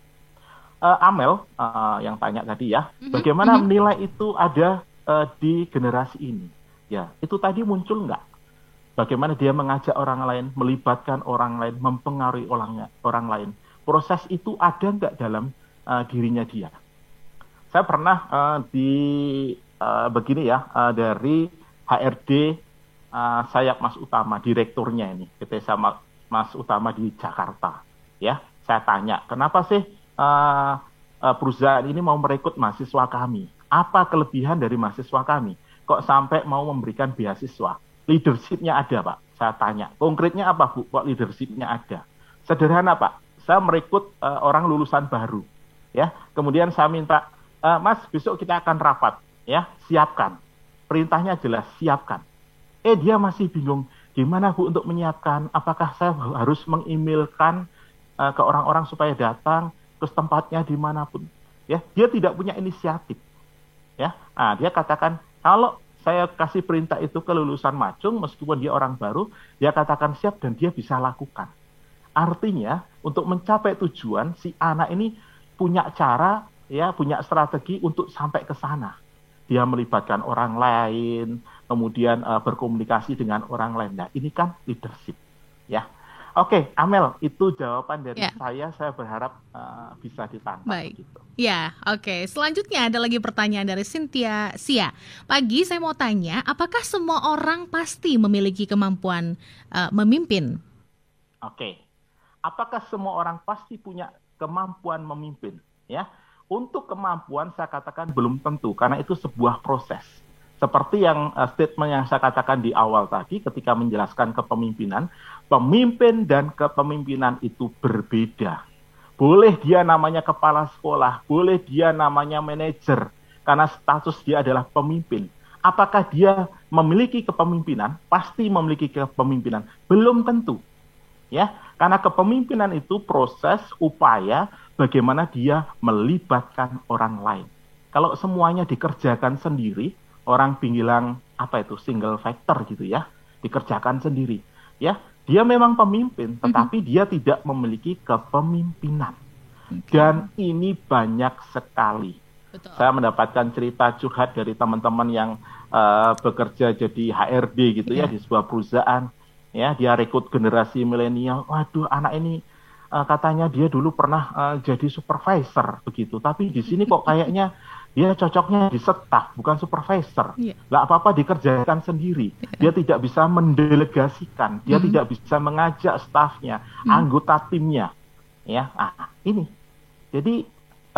Uh, Amel uh, yang tanya tadi ya, mm-hmm. bagaimana mm-hmm. nilai itu ada uh, di generasi ini? Ya, itu tadi muncul nggak? Bagaimana dia mengajak orang lain, melibatkan orang lain, mempengaruhi orang, orang lain. Proses itu ada nggak dalam uh, dirinya dia? Saya pernah uh, di uh, begini ya uh, dari HRD uh, Sayap Mas Utama, direkturnya ini, PT sama Mas Utama di Jakarta. Ya, saya tanya, kenapa sih uh, uh, perusahaan ini mau merekrut mahasiswa kami? Apa kelebihan dari mahasiswa kami? Kok sampai mau memberikan beasiswa? leadershipnya ada Pak. Saya tanya, konkretnya apa Bu? Kok leadershipnya ada? Sederhana Pak, saya merekrut uh, orang lulusan baru. ya. Kemudian saya minta, uh, Mas besok kita akan rapat. ya Siapkan. Perintahnya jelas, siapkan. Eh dia masih bingung, gimana Bu untuk menyiapkan? Apakah saya harus mengemailkan uh, ke orang-orang supaya datang, terus tempatnya di mana pun? Ya, dia tidak punya inisiatif. Ya, nah, dia katakan kalau saya kasih perintah itu ke lulusan macung, meskipun dia orang baru, dia katakan siap dan dia bisa lakukan. Artinya, untuk mencapai tujuan, si anak ini punya cara, ya, punya strategi untuk sampai ke sana. Dia melibatkan orang lain, kemudian uh, berkomunikasi dengan orang lain. Nah, ini kan leadership, ya. Oke, Amel, itu jawaban dari ya. saya. Saya berharap uh, bisa ditangkap. Baik. Gitu. Ya, oke. Okay. Selanjutnya ada lagi pertanyaan dari Cynthia Sia. Pagi saya mau tanya, apakah semua orang pasti memiliki kemampuan uh, memimpin? Oke. Okay. Apakah semua orang pasti punya kemampuan memimpin? Ya, untuk kemampuan saya katakan belum tentu karena itu sebuah proses seperti yang uh, statement yang saya katakan di awal tadi ketika menjelaskan kepemimpinan, pemimpin dan kepemimpinan itu berbeda. Boleh dia namanya kepala sekolah, boleh dia namanya manajer, karena status dia adalah pemimpin. Apakah dia memiliki kepemimpinan? Pasti memiliki kepemimpinan. Belum tentu. Ya, karena kepemimpinan itu proses upaya bagaimana dia melibatkan orang lain. Kalau semuanya dikerjakan sendiri, orang bilang apa itu single factor gitu ya, dikerjakan sendiri. Ya, dia memang pemimpin, mhm. tetapi mm -hmm. dia tidak memiliki kepemimpinan. Okay. Dan ini banyak sekali. Betul. Saya mendapatkan cerita curhat dari teman-teman yang uh, bekerja jadi HRD gitu yeah. ya iya. di sebuah perusahaan. Ya, dia rekrut generasi milenial. Waduh, anak ini uh, katanya dia dulu pernah uh, jadi supervisor begitu, tapi di sini kok kayaknya [LAUGHS] dia cocoknya di staff bukan supervisor. Yeah. Lah apa-apa dikerjakan sendiri. Yeah. Dia tidak bisa mendelegasikan, dia mm. tidak bisa mengajak stafnya, mm. anggota timnya. Ya, ah, ini. Jadi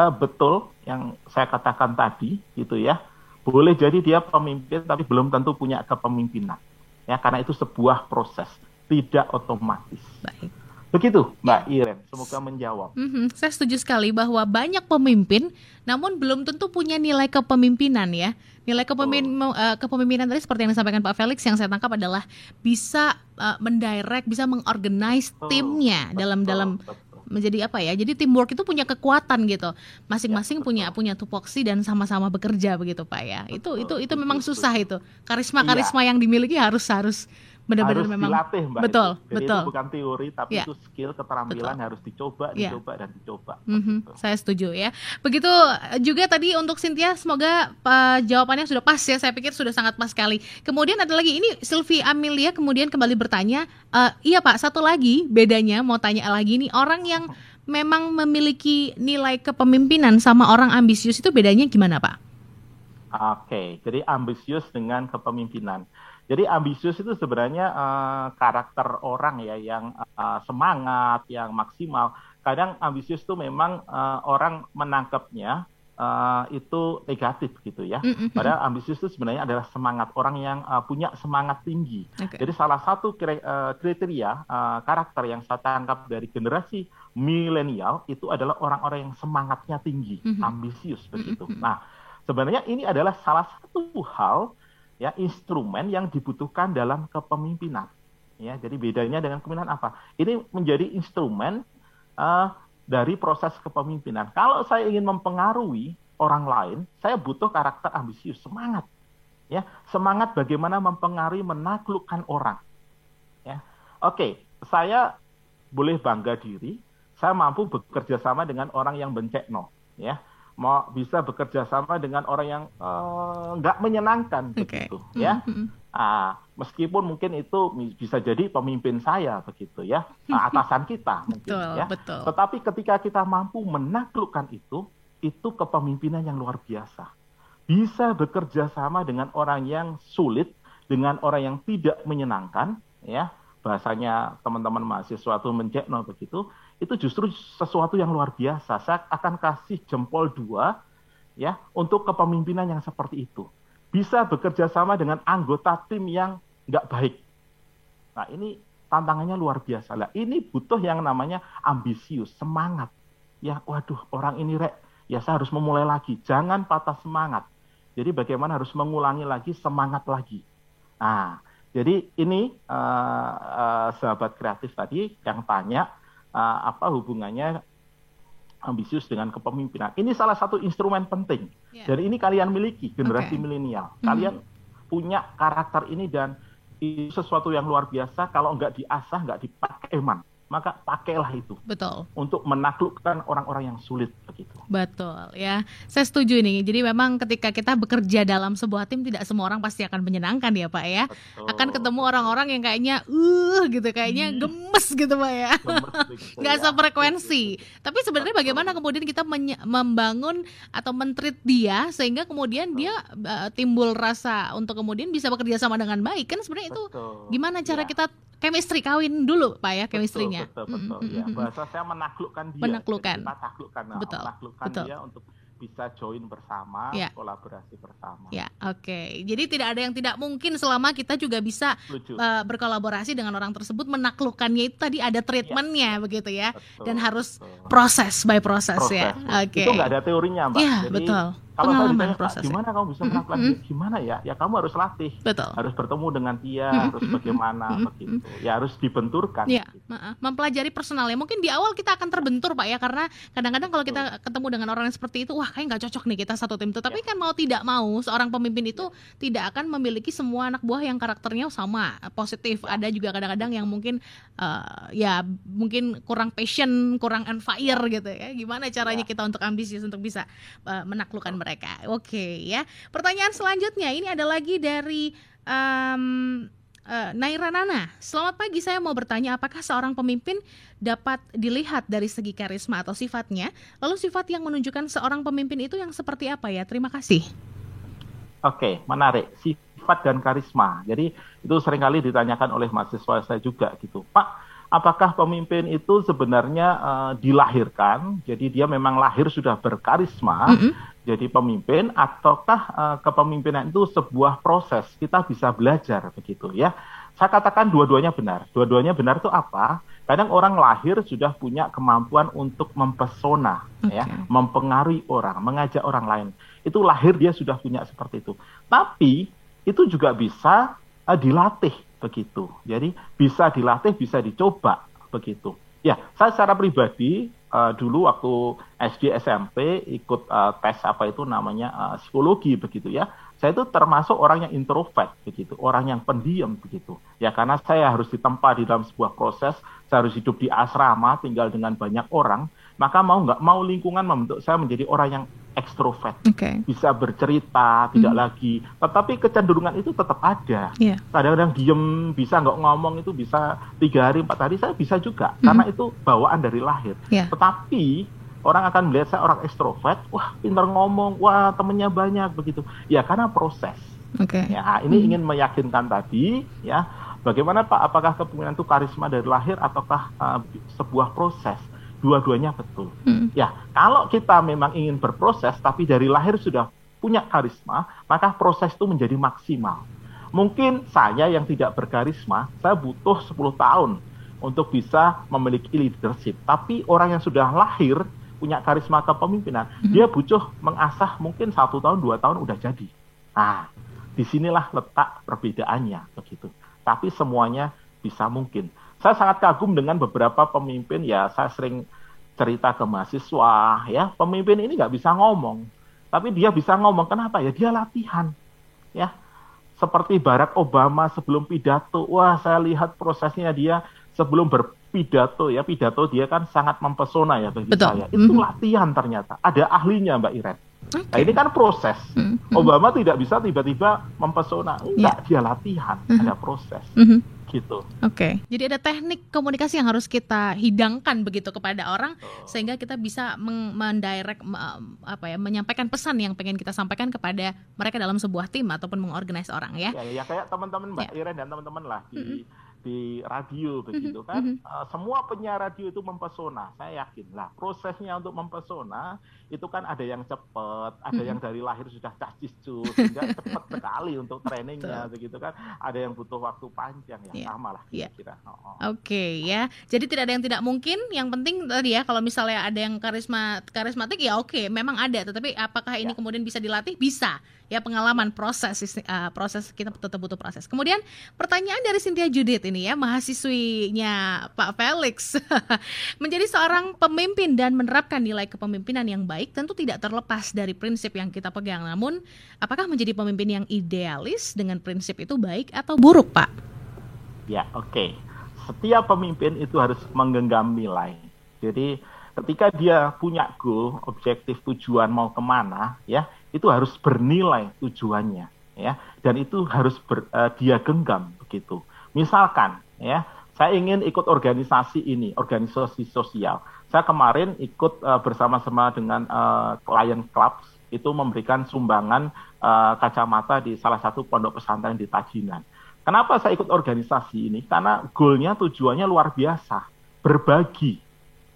uh, betul yang saya katakan tadi gitu ya. Boleh jadi dia pemimpin tapi belum tentu punya kepemimpinan. Ya, karena itu sebuah proses, tidak otomatis. Baik. Begitu, Mbak Iren. Semoga menjawab. Mm -hmm. Saya setuju sekali bahwa banyak pemimpin, namun belum tentu punya nilai kepemimpinan ya. Nilai kepemimpin, oh. uh, kepemimpinan tadi seperti yang disampaikan Pak Felix yang saya tangkap adalah bisa uh, mendirect, bisa mengorganize oh, timnya dalam dalam menjadi apa ya? Jadi teamwork itu punya kekuatan gitu. Masing-masing ya, punya punya tupoksi dan sama-sama bekerja begitu Pak ya. Betul, itu itu itu memang susah itu. Karisma-karisma ya. yang dimiliki harus harus benar-benar harus memang dilatih mbak betul itu. Jadi betul itu bukan teori tapi yeah. itu skill keterampilan betul. harus dicoba yeah. dicoba dan dicoba mm-hmm. saya setuju ya begitu eh, juga tadi untuk Cynthia semoga uh, jawabannya sudah pas ya saya pikir sudah sangat pas sekali kemudian ada lagi ini Sylvie Amelia kemudian kembali bertanya uh, iya pak satu lagi bedanya mau tanya lagi nih orang yang memang memiliki nilai kepemimpinan sama orang ambisius itu bedanya gimana pak? Oke, okay, jadi ambisius dengan kepemimpinan. Jadi ambisius itu sebenarnya uh, karakter orang ya yang uh, semangat, yang maksimal. Kadang ambisius itu memang uh, orang menangkapnya uh, itu negatif gitu ya. Padahal ambisius itu sebenarnya adalah semangat orang yang uh, punya semangat tinggi. Okay. Jadi salah satu kriteria uh, karakter yang saya tangkap dari generasi milenial itu adalah orang-orang yang semangatnya tinggi, mm-hmm. ambisius begitu. Nah, sebenarnya ini adalah salah satu hal ya instrumen yang dibutuhkan dalam kepemimpinan Ya, jadi bedanya dengan kepemimpinan apa? Ini menjadi instrumen uh, dari proses kepemimpinan. Kalau saya ingin mempengaruhi orang lain, saya butuh karakter ambisius, semangat. Ya, semangat bagaimana mempengaruhi, menaklukkan orang. Ya, oke, saya boleh bangga diri, saya mampu bekerja sama dengan orang yang bencekno, ya mau bisa bekerja sama dengan orang yang eh, nggak uh, menyenangkan okay. begitu ya mm -hmm. meskipun mungkin itu bisa jadi pemimpin saya begitu ya atasan kita [LAUGHS] mungkin betul, ya betul. tetapi ketika kita mampu menaklukkan itu itu kepemimpinan yang luar biasa bisa bekerja sama dengan orang yang sulit dengan orang yang tidak menyenangkan ya bahasanya teman-teman mahasiswa itu mencekno begitu itu justru sesuatu yang luar biasa. Saya akan kasih jempol dua ya untuk kepemimpinan yang seperti itu. Bisa bekerja sama dengan anggota tim yang nggak baik. Nah ini tantangannya luar biasa lah. Ini butuh yang namanya ambisius, semangat. Ya, waduh orang ini rek, ya saya harus memulai lagi. Jangan patah semangat. Jadi bagaimana harus mengulangi lagi, semangat lagi. Nah, jadi ini uh, uh, sahabat kreatif tadi yang tanya, uh, apa hubungannya ambisius dengan kepemimpinan. Ini salah satu instrumen penting. Yeah. Dan ini kalian miliki generasi okay. milenial. Hmm. Kalian mm-hmm. punya karakter ini dan itu sesuatu yang luar biasa. Kalau nggak diasah, nggak dipakai eman maka pakailah itu. Betul. Untuk menaklukkan orang-orang yang sulit begitu. Betul ya. Saya setuju nih. Jadi memang ketika kita bekerja dalam sebuah tim tidak semua orang pasti akan menyenangkan ya, Pak ya. Betul. Akan ketemu orang-orang yang kayaknya uh gitu, kayaknya hmm. gemes gitu, Pak ya. Gemes [LAUGHS] Gak ya. sefrekuensi. Tapi sebenarnya bagaimana kemudian kita membangun atau mentreat dia sehingga kemudian Betul. dia uh, timbul rasa untuk kemudian bisa bekerja sama dengan baik. Kan sebenarnya itu gimana cara ya. kita chemistry kawin dulu pak ya chemistry-nya. Betul betul, betul. Mm -hmm. ya. Bahasa saya menaklukkan dia. Menaklukkan. Kita taklukkan. Betul. Menaklukkan betul. dia untuk bisa join bersama, ya. kolaborasi bersama. Ya, oke. Okay. Jadi tidak ada yang tidak mungkin selama kita juga bisa uh, berkolaborasi dengan orang tersebut menaklukkannya itu tadi ada treatmentnya ya. begitu ya, betul, dan harus betul. proses by proses, ya. proses ya. Oke. Okay. Itu nggak ada teorinya, mbak. Iya, betul kalau pengalaman saya proses gimana kamu bisa melakukan mm -hmm. gimana ya ya kamu harus latih betul harus bertemu dengan dia mm -hmm. harus bagaimana mm -hmm. begitu ya harus dibenturkan ya gitu. mempelajari personalnya mungkin di awal kita akan terbentur pak ya karena kadang-kadang kalau kita ketemu dengan orang yang seperti itu wah kayak nggak cocok nih kita satu tim itu tapi ya. kan mau tidak mau seorang pemimpin itu ya. tidak akan memiliki semua anak buah yang karakternya sama positif ya. ada juga kadang-kadang yang mungkin uh, ya mungkin kurang passion kurang on fire gitu ya gimana caranya ya. kita untuk ambisius untuk bisa uh, menaklukkan mereka mereka. Oke okay, ya. Pertanyaan selanjutnya ini ada lagi dari um, uh, Naira Nana. Selamat pagi, saya mau bertanya apakah seorang pemimpin dapat dilihat dari segi karisma atau sifatnya? Lalu sifat yang menunjukkan seorang pemimpin itu yang seperti apa ya? Terima kasih. Oke, menarik. Sifat dan karisma. Jadi itu sering kali ditanyakan oleh mahasiswa saya juga gitu. Pak, apakah pemimpin itu sebenarnya uh, dilahirkan, jadi dia memang lahir sudah berkarisma, mm -hmm. jadi pemimpin, ataukah uh, kepemimpinan itu sebuah proses kita bisa belajar begitu ya? Saya katakan dua-duanya benar. Dua-duanya benar itu apa? Kadang orang lahir sudah punya kemampuan untuk mempesona, okay. ya, mempengaruhi orang, mengajak orang lain. Itu lahir dia sudah punya seperti itu. Tapi itu juga bisa uh, dilatih begitu. Jadi bisa dilatih, bisa dicoba begitu. Ya, saya secara pribadi uh, dulu waktu SD SMP ikut uh, tes apa itu namanya uh, psikologi begitu ya. Saya itu termasuk orang yang introvert begitu, orang yang pendiam begitu. Ya karena saya harus ditempa di dalam sebuah proses, saya harus hidup di asrama, tinggal dengan banyak orang, maka mau nggak mau lingkungan membentuk saya menjadi orang yang ekstrovert, okay. bisa bercerita, tidak mm. lagi. Tetapi kecenderungan itu tetap ada. Yeah. Kadang-kadang diem, bisa nggak ngomong itu bisa tiga hari, empat hari, saya bisa juga. Mm. Karena itu bawaan dari lahir. Yeah. Tetapi orang akan melihat saya orang ekstrovert, wah pintar ngomong, wah temennya banyak begitu. Ya karena proses. Okay. Ya ini mm. ingin meyakinkan tadi, ya bagaimana Pak, apakah kepemimpinan itu karisma dari lahir ataukah uh, sebuah proses? Dua-duanya betul. Hmm. Ya, kalau kita memang ingin berproses tapi dari lahir sudah punya karisma, maka proses itu menjadi maksimal. Mungkin saya yang tidak berkarisma, saya butuh 10 tahun untuk bisa memiliki leadership. Tapi orang yang sudah lahir punya karisma kepemimpinan, hmm. dia butuh mengasah mungkin satu tahun, dua tahun udah jadi. Nah, di sinilah letak perbedaannya begitu. Tapi semuanya sebisa mungkin. Saya sangat kagum dengan beberapa pemimpin ya, saya sering cerita ke mahasiswa ya, pemimpin ini nggak bisa ngomong, tapi dia bisa ngomong kenapa ya? Dia latihan ya. Seperti Barack Obama sebelum pidato, wah saya lihat prosesnya dia sebelum berpidato ya, pidato dia kan sangat mempesona ya bagi Betul. saya. Itu mm -hmm. latihan ternyata. Ada ahlinya Mbak Iren. Okay. Nah ini kan proses. Mm -hmm. Obama tidak bisa tiba-tiba mempesona, enggak yeah. dia latihan, mm -hmm. ada proses. Mm -hmm gitu. Oke. Okay. Jadi ada teknik komunikasi yang harus kita hidangkan begitu kepada orang oh. sehingga kita bisa mendirect apa ya menyampaikan pesan yang pengen kita sampaikan kepada mereka dalam sebuah tim ataupun mengorganize orang ya. Ya, ya kayak teman-teman Mbak ya. Iren dan teman-teman lah di mm -hmm di radio begitu kan. Uh, semua penyiar radio itu mempesona, saya yakin lah. Prosesnya untuk mempesona itu kan ada yang cepat, ada -hmm. yang dari lahir sudah cacis sehingga [LAUGHS] cepat sekali untuk trainingnya begitu kan. Ada yang butuh waktu panjang ya yeah. sama lah yeah. kira Oh, oh. Oke okay, ya. Jadi tidak ada yang tidak mungkin. Yang penting tadi ya kalau misalnya ada yang karisma karismatik ya oke, okay, memang ada. Tetapi apakah ini yeah. kemudian bisa dilatih? Bisa ya pengalaman proses uh, proses kita tetap butuh proses. Kemudian pertanyaan dari Cynthia Judith ini ya mahasiswinya Pak Felix [LAUGHS] menjadi seorang pemimpin dan menerapkan nilai kepemimpinan yang baik tentu tidak terlepas dari prinsip yang kita pegang. Namun apakah menjadi pemimpin yang idealis dengan prinsip itu baik atau buruk Pak? Ya oke. Okay. Setiap pemimpin itu harus menggenggam nilai. Jadi ketika dia punya goal, objektif tujuan mau ke mana, ya itu harus bernilai tujuannya ya. Dan itu harus ber, uh, dia genggam begitu. Misalkan ya saya ingin ikut organisasi ini organisasi sosial. Saya kemarin ikut uh, bersama-sama dengan uh, klien clubs itu memberikan sumbangan uh, kacamata di salah satu pondok pesantren di Tajinan. Kenapa saya ikut organisasi ini? Karena goalnya tujuannya luar biasa berbagi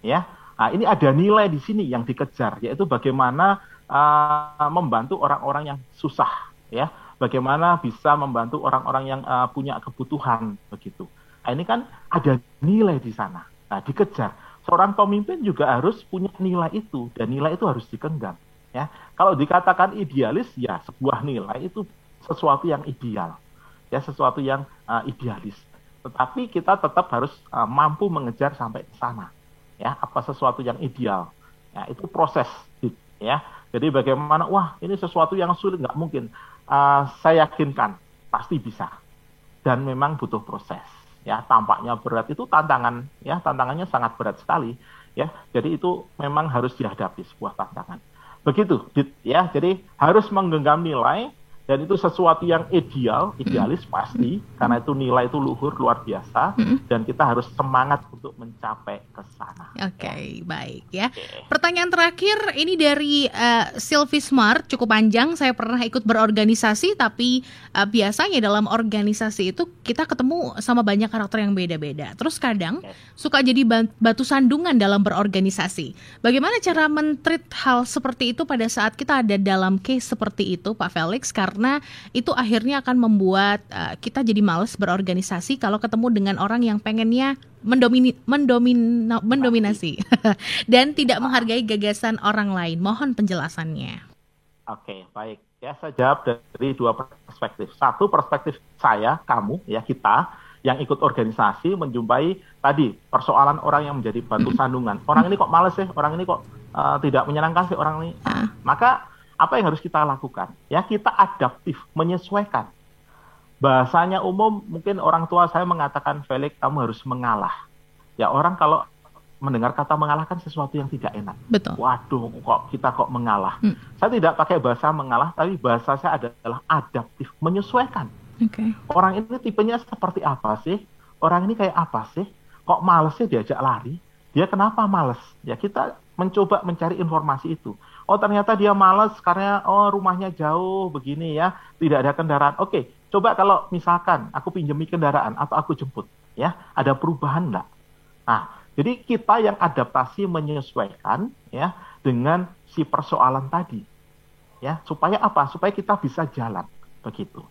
ya. Nah ini ada nilai di sini yang dikejar yaitu bagaimana uh, membantu orang-orang yang susah ya. Bagaimana bisa membantu orang-orang yang uh, punya kebutuhan begitu. Nah, ini kan ada nilai di sana. Nah dikejar. Seorang pemimpin juga harus punya nilai itu dan nilai itu harus dikenggam ya. Kalau dikatakan idealis ya sebuah nilai itu sesuatu yang ideal ya sesuatu yang uh, idealis. Tetapi kita tetap harus uh, mampu mengejar sampai ke sana ya. Apa sesuatu yang ideal? Ya itu proses ya jadi bagaimana, wah ini sesuatu yang sulit, nggak mungkin. Uh, saya yakinkan, pasti bisa. Dan memang butuh proses. Ya, tampaknya berat itu tantangan, ya tantangannya sangat berat sekali. Ya, jadi itu memang harus dihadapi sebuah tantangan. Begitu, ya. Jadi harus menggenggam nilai, dan itu sesuatu yang ideal, idealis pasti karena itu nilai itu luhur luar biasa dan kita harus semangat untuk mencapai ke sana. Oke, okay, ya. baik ya. Okay. Pertanyaan terakhir ini dari uh, Sylvie Smart cukup panjang. Saya pernah ikut berorganisasi tapi uh, biasanya dalam organisasi itu kita ketemu sama banyak karakter yang beda-beda. Terus kadang okay. suka jadi batu sandungan dalam berorganisasi. Bagaimana cara mentreat hal seperti itu pada saat kita ada dalam case seperti itu, Pak Felix? Karena karena itu akhirnya akan membuat uh, kita jadi males berorganisasi kalau ketemu dengan orang yang pengennya mendomini, mendomina, mendominasi [LAUGHS] dan tidak menghargai gagasan orang lain. Mohon penjelasannya. Oke, baik. Ya, saya jawab dari dua perspektif. Satu perspektif saya, kamu, ya kita yang ikut organisasi menjumpai tadi persoalan orang yang menjadi batu [CLEARS THROAT] sandungan. Orang ini kok males sih, orang ini kok uh, tidak menyenangkan sih orang ini. Ah. Maka apa yang harus kita lakukan? Ya, kita adaptif, menyesuaikan. Bahasanya umum, mungkin orang tua saya mengatakan, Felix, kamu harus mengalah. Ya, orang kalau mendengar kata mengalah kan sesuatu yang tidak enak. Betul. Waduh, kok kita kok mengalah. Hmm. Saya tidak pakai bahasa mengalah, tapi bahasa saya adalah adaptif, menyesuaikan. Okay. Orang ini tipenya seperti apa sih? Orang ini kayak apa sih? Kok males sih diajak lari? Dia kenapa males? Ya kita mencoba mencari informasi itu oh ternyata dia malas karena oh rumahnya jauh begini ya, tidak ada kendaraan. Oke, coba kalau misalkan aku pinjami kendaraan atau aku jemput, ya, ada perubahan enggak? Nah, jadi kita yang adaptasi menyesuaikan ya dengan si persoalan tadi. Ya, supaya apa? Supaya kita bisa jalan begitu.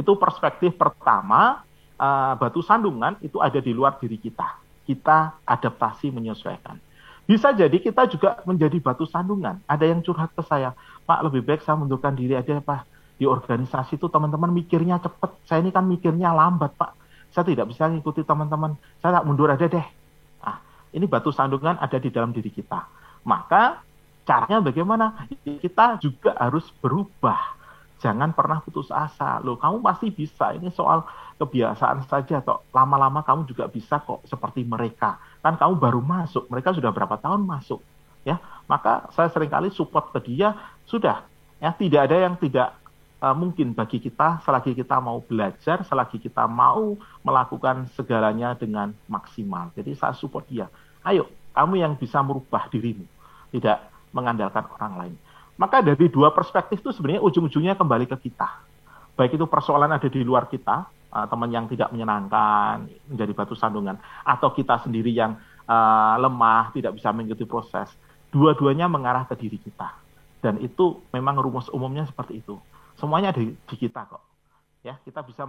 Itu perspektif pertama uh, batu sandungan itu ada di luar diri kita. Kita adaptasi menyesuaikan. Bisa jadi kita juga menjadi batu sandungan. Ada yang curhat ke saya, Pak lebih baik saya mundurkan diri aja Pak. Di organisasi itu teman-teman mikirnya cepat. Saya ini kan mikirnya lambat Pak. saya tidak bisa mengikuti teman-teman, saya tak mundur aja deh. Nah, ini batu sandungan ada di dalam diri kita. Maka caranya bagaimana? Kita juga harus berubah. Jangan pernah putus asa. Loh, kamu pasti bisa. Ini soal kebiasaan saja toh. Lama-lama kamu juga bisa kok seperti mereka. Kan kamu baru masuk, mereka sudah berapa tahun masuk. Ya, maka saya sering kali support ke dia, sudah ya tidak ada yang tidak uh, mungkin bagi kita selagi kita mau belajar, selagi kita mau melakukan segalanya dengan maksimal. Jadi saya support dia. Ayo, kamu yang bisa merubah dirimu, tidak mengandalkan orang lain. Maka dari dua perspektif itu sebenarnya ujung-ujungnya kembali ke kita. Baik itu persoalan ada di luar kita, uh, teman yang tidak menyenangkan, menjadi batu sandungan, atau kita sendiri yang uh, lemah, tidak bisa mengikuti proses. Dua-duanya mengarah ke diri kita. Dan itu memang rumus umumnya seperti itu. Semuanya ada di kita kok. Ya, kita bisa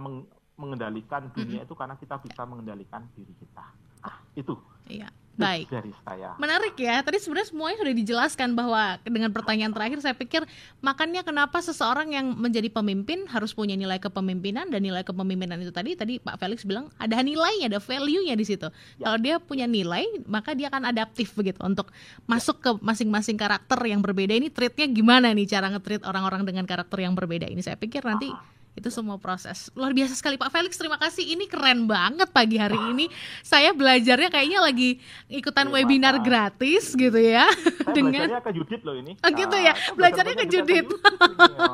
mengendalikan dunia mm -hmm. itu karena kita bisa mengendalikan diri kita. Ah, itu. Iya. Baik. Dari saya. Menarik ya. Tadi sebenarnya semuanya sudah dijelaskan bahwa dengan pertanyaan terakhir saya pikir makanya kenapa seseorang yang menjadi pemimpin harus punya nilai kepemimpinan dan nilai kepemimpinan itu tadi tadi Pak Felix bilang ada nilainya, ada value-nya di situ. Ya. Kalau dia punya nilai, maka dia akan adaptif begitu untuk masuk ke masing-masing karakter yang berbeda. Ini treatnya gimana nih cara nge-treat orang-orang dengan karakter yang berbeda ini? Saya pikir nanti Aha itu semua proses. Luar biasa sekali. Pak Felix terima kasih. Ini keren banget pagi hari ini. Saya belajarnya kayaknya lagi ikutan terima webinar gratis gitu ya. Saya [LAUGHS] dengan belajarnya ke Judit loh ini. Oh gitu ya. Nah, belajarnya ke Judit.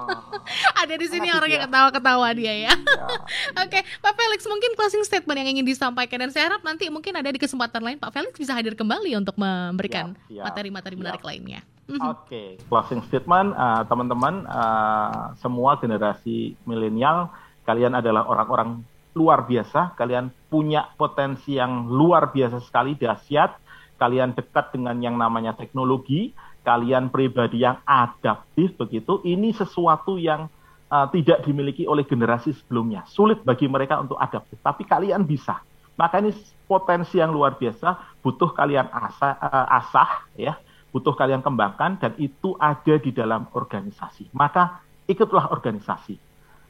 [LAUGHS] ada di sini orang yang ketawa-ketawa dia ya, ya. [LAUGHS] oke Pak Felix mungkin closing statement yang ingin disampaikan. Dan saya harap nanti mungkin ada di kesempatan lain Pak Felix bisa hadir kembali untuk memberikan materi-materi menarik lainnya. Oke, okay. closing statement uh, teman-teman uh, semua generasi milenial kalian adalah orang-orang luar biasa, kalian punya potensi yang luar biasa sekali dahsyat, kalian dekat dengan yang namanya teknologi, kalian pribadi yang adaptif begitu. Ini sesuatu yang uh, tidak dimiliki oleh generasi sebelumnya. Sulit bagi mereka untuk adaptif, tapi kalian bisa. Maka ini potensi yang luar biasa, butuh kalian asa, uh, asah ya butuh kalian kembangkan dan itu ada di dalam organisasi. Maka ikutlah organisasi.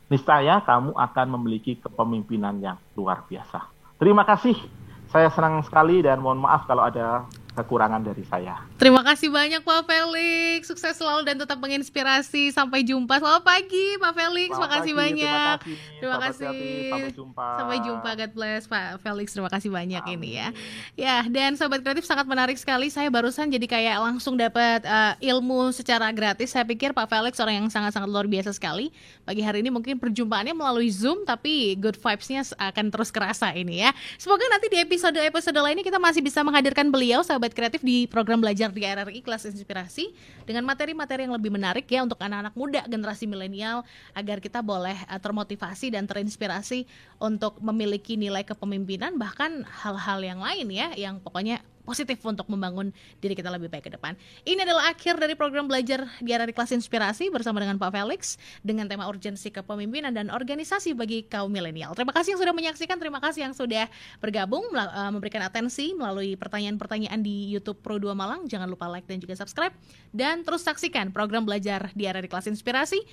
Niscaya kamu akan memiliki kepemimpinan yang luar biasa. Terima kasih. Saya senang sekali dan mohon maaf kalau ada kekurangan dari saya. Terima kasih banyak Pak Felix, sukses selalu dan tetap menginspirasi. Sampai jumpa. Selamat pagi Pak Felix, Selamat makasih pagi, banyak. Terima kasih. Terima kasih. Sampai jumpa. Sampai jumpa. God bless Pak Felix. Terima kasih banyak Amin. ini ya. Ya, dan sobat kreatif sangat menarik sekali. Saya barusan jadi kayak langsung dapat uh, ilmu secara gratis. Saya pikir Pak Felix orang yang sangat-sangat luar biasa sekali. Pagi hari ini mungkin perjumpaannya melalui Zoom tapi good vibes-nya akan terus kerasa ini ya. Semoga nanti di episode-episode lainnya kita masih bisa menghadirkan beliau sahabat sahabat kreatif di program belajar di RRI kelas inspirasi dengan materi-materi yang lebih menarik ya untuk anak-anak muda generasi milenial agar kita boleh uh, termotivasi dan terinspirasi untuk memiliki nilai kepemimpinan bahkan hal-hal yang lain ya yang pokoknya positif untuk membangun diri kita lebih baik ke depan. Ini adalah akhir dari program belajar di arah kelas inspirasi bersama dengan Pak Felix dengan tema urgensi kepemimpinan dan organisasi bagi kaum milenial. Terima kasih yang sudah menyaksikan, terima kasih yang sudah bergabung eh, memberikan atensi melalui pertanyaan-pertanyaan di YouTube Pro 2 Malang. Jangan lupa like dan juga subscribe dan terus saksikan program belajar di arah kelas inspirasi